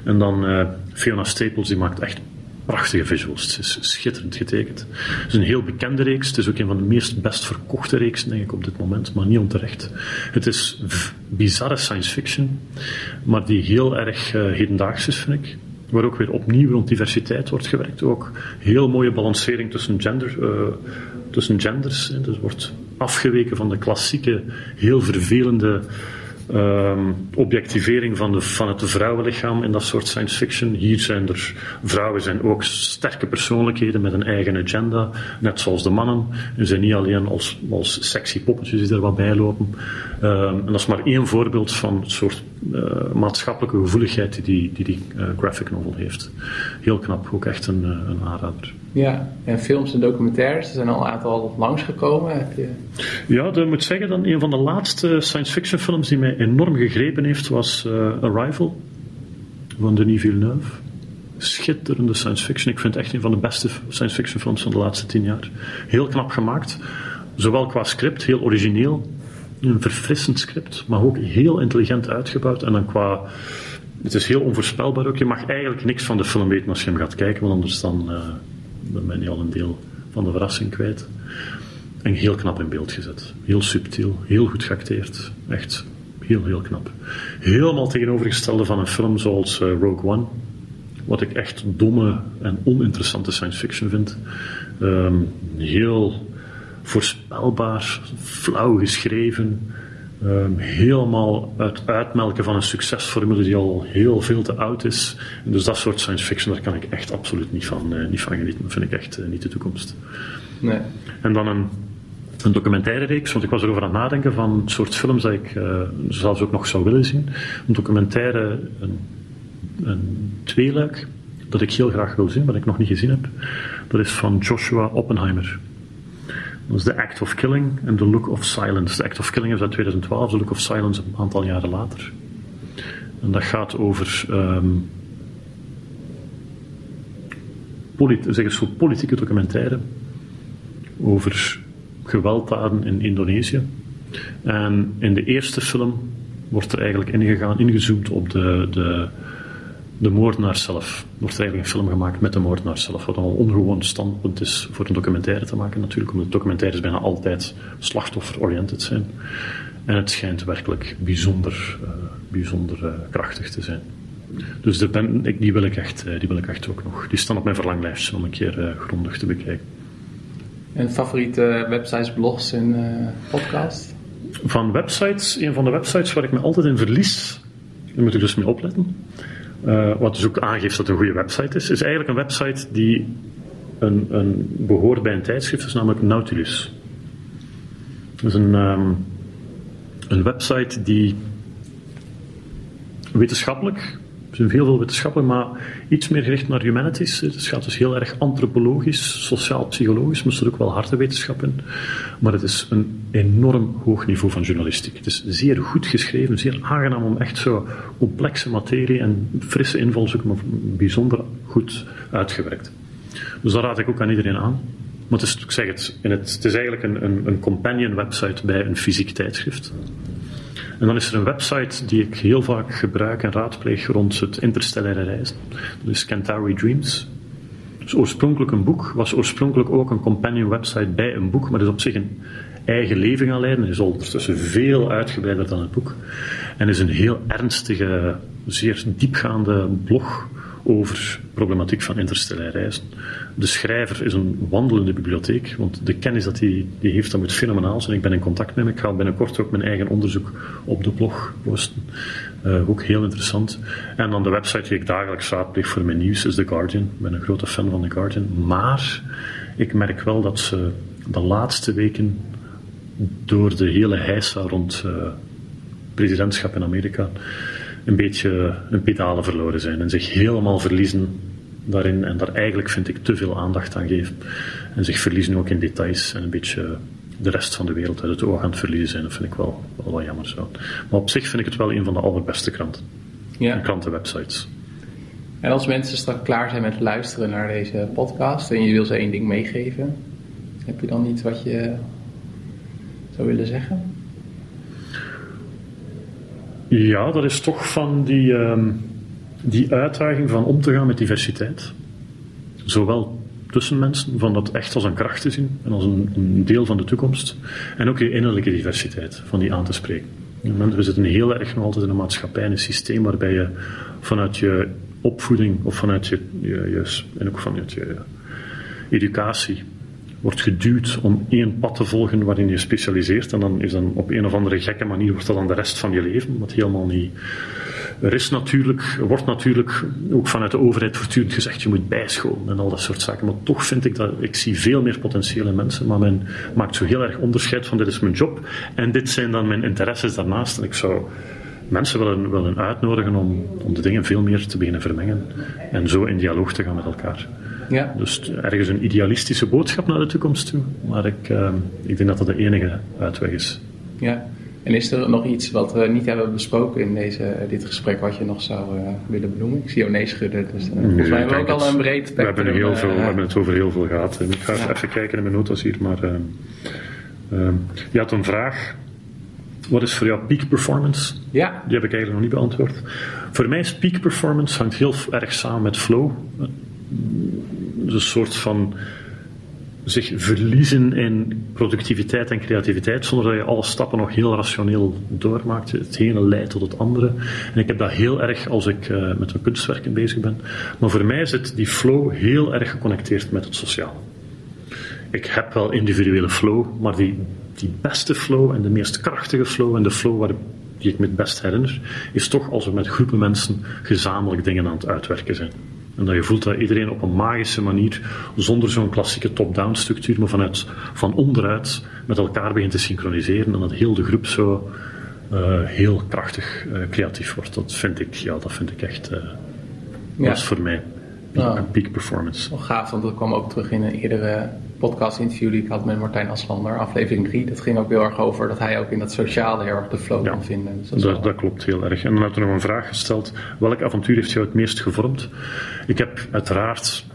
En dan uh, Fiona Staples, die maakt echt prachtige visuals. Het is schitterend getekend. Het is een heel bekende reeks. Het is ook een van de meest best verkochte reeksen, denk ik, op dit moment, maar niet onterecht. Het is bizarre science fiction, maar die heel erg uh, hedendaags is, vind ik. Waar ook weer opnieuw rond diversiteit wordt gewerkt. Ook heel mooie balancering tussen, gender, uh, tussen genders. Dus er wordt afgeweken van de klassieke, heel vervelende um, objectivering van, de, van het vrouwenlichaam in dat soort science fiction. Hier zijn er vrouwen zijn ook sterke persoonlijkheden met een eigen agenda, net zoals de mannen. En zijn niet alleen als, als sexy poppetjes die er wat bij lopen. Um, en dat is maar één voorbeeld van het soort uh, maatschappelijke gevoeligheid die die, die uh, graphic novel heeft. Heel knap, ook echt een, uh, een aanrader. Ja, en films en documentaires, er zijn al een aantal langsgekomen. Je... Ja, dat moet zeggen dat een van de laatste science fiction films die mij enorm gegrepen heeft was uh, Arrival van Denis Villeneuve. Schitterende science fiction. Ik vind het echt een van de beste science fiction films van de laatste tien jaar. Heel knap gemaakt. Zowel qua script, heel origineel. Een verfrissend script, maar ook heel intelligent uitgebouwd. En dan qua. Het is heel onvoorspelbaar ook. Je mag eigenlijk niks van de film weten als je hem gaat kijken, want anders dan. Uh, dan ben je al een deel van de verrassing kwijt. En heel knap in beeld gezet. Heel subtiel, heel goed geacteerd. Echt heel, heel knap. Helemaal tegenovergestelde van een film zoals uh, Rogue One, wat ik echt domme en oninteressante science fiction vind. Um, heel voorspelbaar, flauw geschreven. Um, helemaal het uitmelken van een succesformule die al heel veel te oud is. En dus dat soort science fiction, daar kan ik echt absoluut niet van, uh, niet van genieten. Dat vind ik echt uh, niet de toekomst. Nee. En dan een, een documentaire reeks, want ik was erover aan het nadenken van het soort films dat ik uh, zelfs ook nog zou willen zien. Een documentaire, een, een tweeluik, dat ik heel graag wil zien, maar ik nog niet gezien heb. Dat is van Joshua Oppenheimer. Is The Act of Killing en The Look of Silence. The Act of Killing is uit 2012, The Look of Silence een aantal jaren later. En dat gaat over um, zeg eens, politieke documentaire over gewelddaden in Indonesië. En in de eerste film wordt er eigenlijk ingegaan, ingezoomd op de, de de moordenaar zelf. Er wordt eigenlijk een film gemaakt met de moordenaar zelf. Wat een ongewoon standpunt is voor een documentaire te maken, natuurlijk, omdat documentaires bijna altijd slachtoffer-oriented zijn. En het schijnt werkelijk bijzonder, uh, bijzonder uh, krachtig te zijn. Dus de ik, die, wil ik echt, uh, die wil ik echt ook nog. Die staan op mijn verlanglijstje om een keer grondig te bekijken. En favoriete websites, blogs en podcasts? Van websites, een van de websites waar ik me altijd in verlies, daar moet ik dus mee opletten. Uh, wat dus ook aangeeft dat het een goede website is, is eigenlijk een website die een, een behoort bij een tijdschrift, is namelijk Nautilus. Dat is een, een website die wetenschappelijk, heel veel wetenschappelijk, maar iets meer gericht naar humanities. Het gaat dus heel erg antropologisch, sociaal-psychologisch, maar er ook wel harde wetenschap in. Maar het is een enorm hoog niveau van journalistiek. Het is zeer goed geschreven, zeer aangenaam om echt zo complexe materie en frisse invalshoeken, maar bijzonder goed uitgewerkt. Dus dat raad ik ook aan iedereen aan. Maar het is, zeg het, het is eigenlijk een, een, een companion website bij een fysiek tijdschrift. En dan is er een website die ik heel vaak gebruik en raadpleeg rond het interstellaire reizen. Dat is Dreams. Oorspronkelijk een boek, was oorspronkelijk ook een companion website bij een boek, maar is op zich een eigen leven gaan leiden. Is ondertussen veel uitgebreider dan het boek. En is een heel ernstige, zeer diepgaande blog over problematiek van interstellaire reizen. De schrijver is een wandelende bibliotheek, want de kennis dat hij die heeft, dat moet fenomenaal zijn. Ik ben in contact met hem. Ik ga binnenkort ook mijn eigen onderzoek op de blog posten. Uh, ook heel interessant. En dan de website die ik dagelijks raadpleeg voor mijn nieuws is The Guardian. Ik ben een grote fan van The Guardian. Maar ik merk wel dat ze de laatste weken door de hele heisa rond uh, presidentschap in Amerika een beetje een pedalen verloren zijn en zich helemaal verliezen daarin en daar eigenlijk vind ik te veel aandacht aan geven en zich verliezen ook in details en een beetje de rest van de wereld uit het oog aan het verliezen zijn. Dat vind ik wel, wel wat jammer zo. Maar op zich vind ik het wel een van de allerbeste kranten. Ja. Krantenwebsites. En als mensen straks klaar zijn met luisteren naar deze podcast en je wil ze één ding meegeven, heb je dan iets wat je zou willen zeggen? Ja, dat is toch van die, um, die uitdaging van om te gaan met diversiteit. Zowel tussen mensen, van dat echt als een kracht te zien en als een, deel van de toekomst. En ook die innerlijke diversiteit, van die aan te spreken. We zitten heel erg nog altijd in een maatschappij, in een systeem waarbij je vanuit je opvoeding of vanuit je, je, je en ook vanuit je educatie wordt geduwd om één pad te volgen waarin je specialiseert. En dan is dan op een of andere gekke manier wordt dat dan de rest van je leven, wat helemaal niet. Er is natuurlijk, wordt natuurlijk ook vanuit de overheid voortdurend gezegd, je moet bijscholen en al dat soort zaken. Maar toch vind ik dat, ik zie veel meer potentieel in mensen, maar men maakt zo heel erg onderscheid van dit is mijn job en dit zijn dan mijn interesses daarnaast. En ik zou mensen willen, willen uitnodigen om, om de dingen veel meer te beginnen vermengen en zo in dialoog te gaan met elkaar. Ja. Dus ergens een idealistische boodschap naar de toekomst toe. Maar ik, uh, ik denk dat dat de enige uitweg is. Ja. En is er nog iets wat we niet hebben besproken in deze, dit gesprek wat je nog zou uh, willen benoemen? Ik zie jou nee schudden, dus uh, volgens mij hebben we ook al een breed we hebben, heel veel, we hebben het over heel veel gehad. Ik ga ja. even kijken in mijn notas hier, maar je had een vraag. Wat is voor jou peak performance? Ja. Die heb ik eigenlijk nog niet beantwoord. Voor mij is peak performance hangt heel erg samen met flow. Een soort van zich verliezen in productiviteit en creativiteit, zonder dat je alle stappen nog heel rationeel doormaakt. Het ene leidt tot het andere. En ik heb dat heel erg als ik uh, met mijn kunstwerken bezig ben. Maar voor mij zit die flow heel erg geconnecteerd met het sociaal. Ik heb wel individuele flow, maar die, die beste flow en de meest krachtige flow en de flow waar, die ik me het best herinner, is toch als we met groepen mensen gezamenlijk dingen aan het uitwerken zijn. En dat je voelt dat iedereen op een magische manier, zonder zo'n klassieke top-down structuur, maar vanuit, van onderuit met elkaar begint te synchroniseren en dat heel de groep zo uh, heel krachtig uh, creatief wordt. Dat vind ik, ja, dat vind ik echt, uh, ja. dat is voor mij peak, oh. peak performance. Wel gaaf, want dat kwam ook terug in een eerdere podcast-interview die ik had met Martijn Aslander, aflevering 3. Dat ging ook heel erg over dat hij ook in dat sociale heel erg de flow ja, kan vinden. Dus dat, dat, klopt heel erg. En dan heb ik nog een vraag gesteld. Welk avontuur heeft jou het meest gevormd? Ik heb uiteraard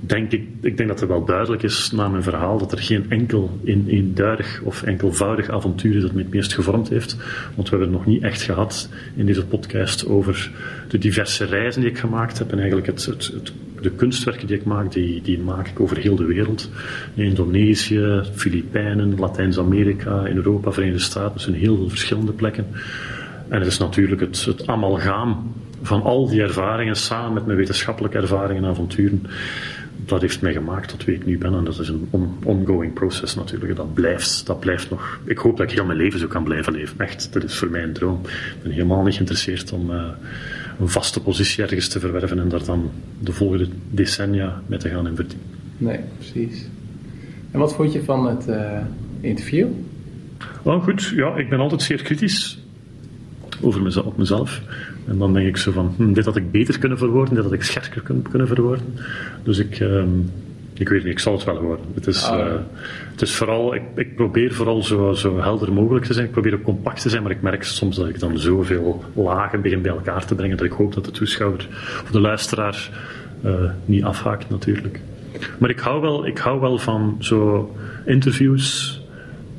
denk ik, ik denk dat het wel duidelijk is na mijn verhaal dat er geen enkel in, eenduidig of enkelvoudig avontuur is dat me het meest gevormd heeft. Want we hebben het nog niet echt gehad in deze podcast over de diverse reizen die ik gemaakt heb en eigenlijk het, het, het de kunstwerken die ik maak, die, die maak ik over heel de wereld. In Indonesië, Filipijnen, Latijns-Amerika, in Europa, Verenigde Staten, dus in heel veel verschillende plekken. En het is natuurlijk het, het amalgaam van al die ervaringen samen met mijn wetenschappelijke ervaringen en avonturen dat heeft mij gemaakt tot wie ik nu ben. En dat is een ongoing proces natuurlijk. Dat blijft, dat blijft nog. Ik hoop dat ik heel mijn leven zo kan blijven leven. Echt, dat is voor mij een droom. Ik ben helemaal niet geïnteresseerd om uh, een vaste positie ergens te verwerven en daar dan de volgende decennia mee te gaan in verdiepen. Nee, precies. En wat vond je van het uh, interview? Wel goed, ja, ik ben altijd zeer kritisch over mezelf, op mezelf. En dan denk ik zo van, hm, dit had ik beter kunnen verwoorden, dit had ik scherper kunnen, kunnen verwoorden. Dus ik, um, ik weet niet, ik zal het wel horen. Het is, ah, uh, het is vooral, ik, ik probeer vooral zo, zo helder mogelijk te zijn. Ik probeer ook compact te zijn, maar ik merk soms dat ik dan zoveel lagen begin bij elkaar te brengen dat ik hoop dat de toeschouwer of de luisteraar uh, niet afhaakt natuurlijk. Maar ik hou wel, ik hou wel van zo interviews,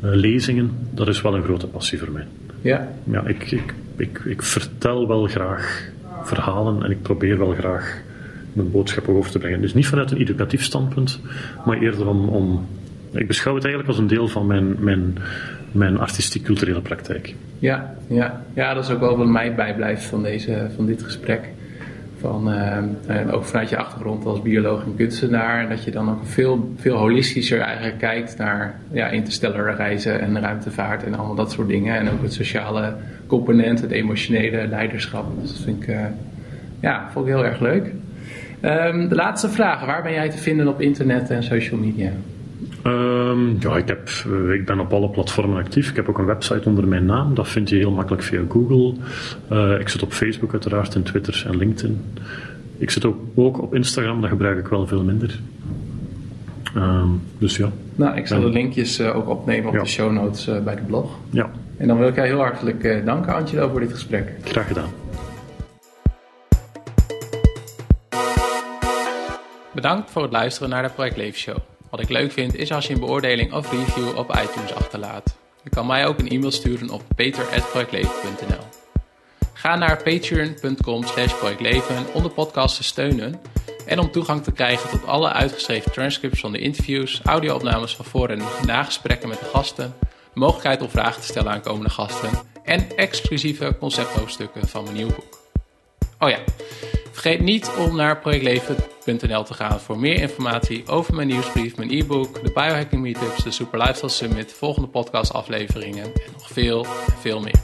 uh, lezingen. Dat is wel een grote passie voor mij. Ja. Ja, ik, ik ik, ik vertel wel graag verhalen en ik probeer wel graag mijn boodschappen over te brengen. Dus niet vanuit een educatief standpunt, maar eerder om, om ik beschouw het eigenlijk als een deel van mijn, mijn, mijn artistiek-culturele praktijk. Ja, ja. ja, dat is ook wel wat mij bijblijft van, deze, van dit gesprek. Van, uh, ook vanuit je achtergrond als bioloog en kunstenaar, dat je dan ook veel, veel holistischer eigenlijk kijkt naar ja, interstellare reizen en ruimtevaart en allemaal dat soort dingen. En ook het sociale component, het emotionele leiderschap. Dus dat vind ik, uh, ja, vond ik heel erg leuk. Um, de laatste vraag, waar ben jij te vinden op internet en social media? Um, ja, ik, heb, eh, ik ben op alle platformen actief. Ik heb ook een website onder mijn naam. Dat vind je heel makkelijk via Google. Uh, ik zit op Facebook uiteraard, en Twitter en LinkedIn. Ik zit ook, ook op Instagram, dat gebruik ik wel veel minder. Um, dus ja. Nou, ik zal de linkjes uh, ook opnemen op ja. de show notes uh, bij de blog. Ja. En dan wil ik jou heel hartelijk danken, Angelo, voor dit gesprek. Graag gedaan. Bedankt voor het luisteren naar de Project Leef Show. Wat ik leuk vind is als je een beoordeling of review op iTunes achterlaat. Je kan mij ook een e-mail sturen op peter.projectleven.nl Ga naar patreon.com slash projectleven om de podcast te steunen en om toegang te krijgen tot alle uitgeschreven transcripts van de interviews, audio-opnames van voor- en nagesprekken met de gasten, mogelijkheid om vragen te stellen aan komende gasten en exclusieve concepthoofdstukken van mijn nieuwe boek. Oh ja, Vergeet niet om naar projectleven.nl te gaan voor meer informatie over mijn nieuwsbrief, mijn e-book, de biohacking meetups, de Super Lifestyle Summit, volgende podcastafleveringen en nog veel, veel meer.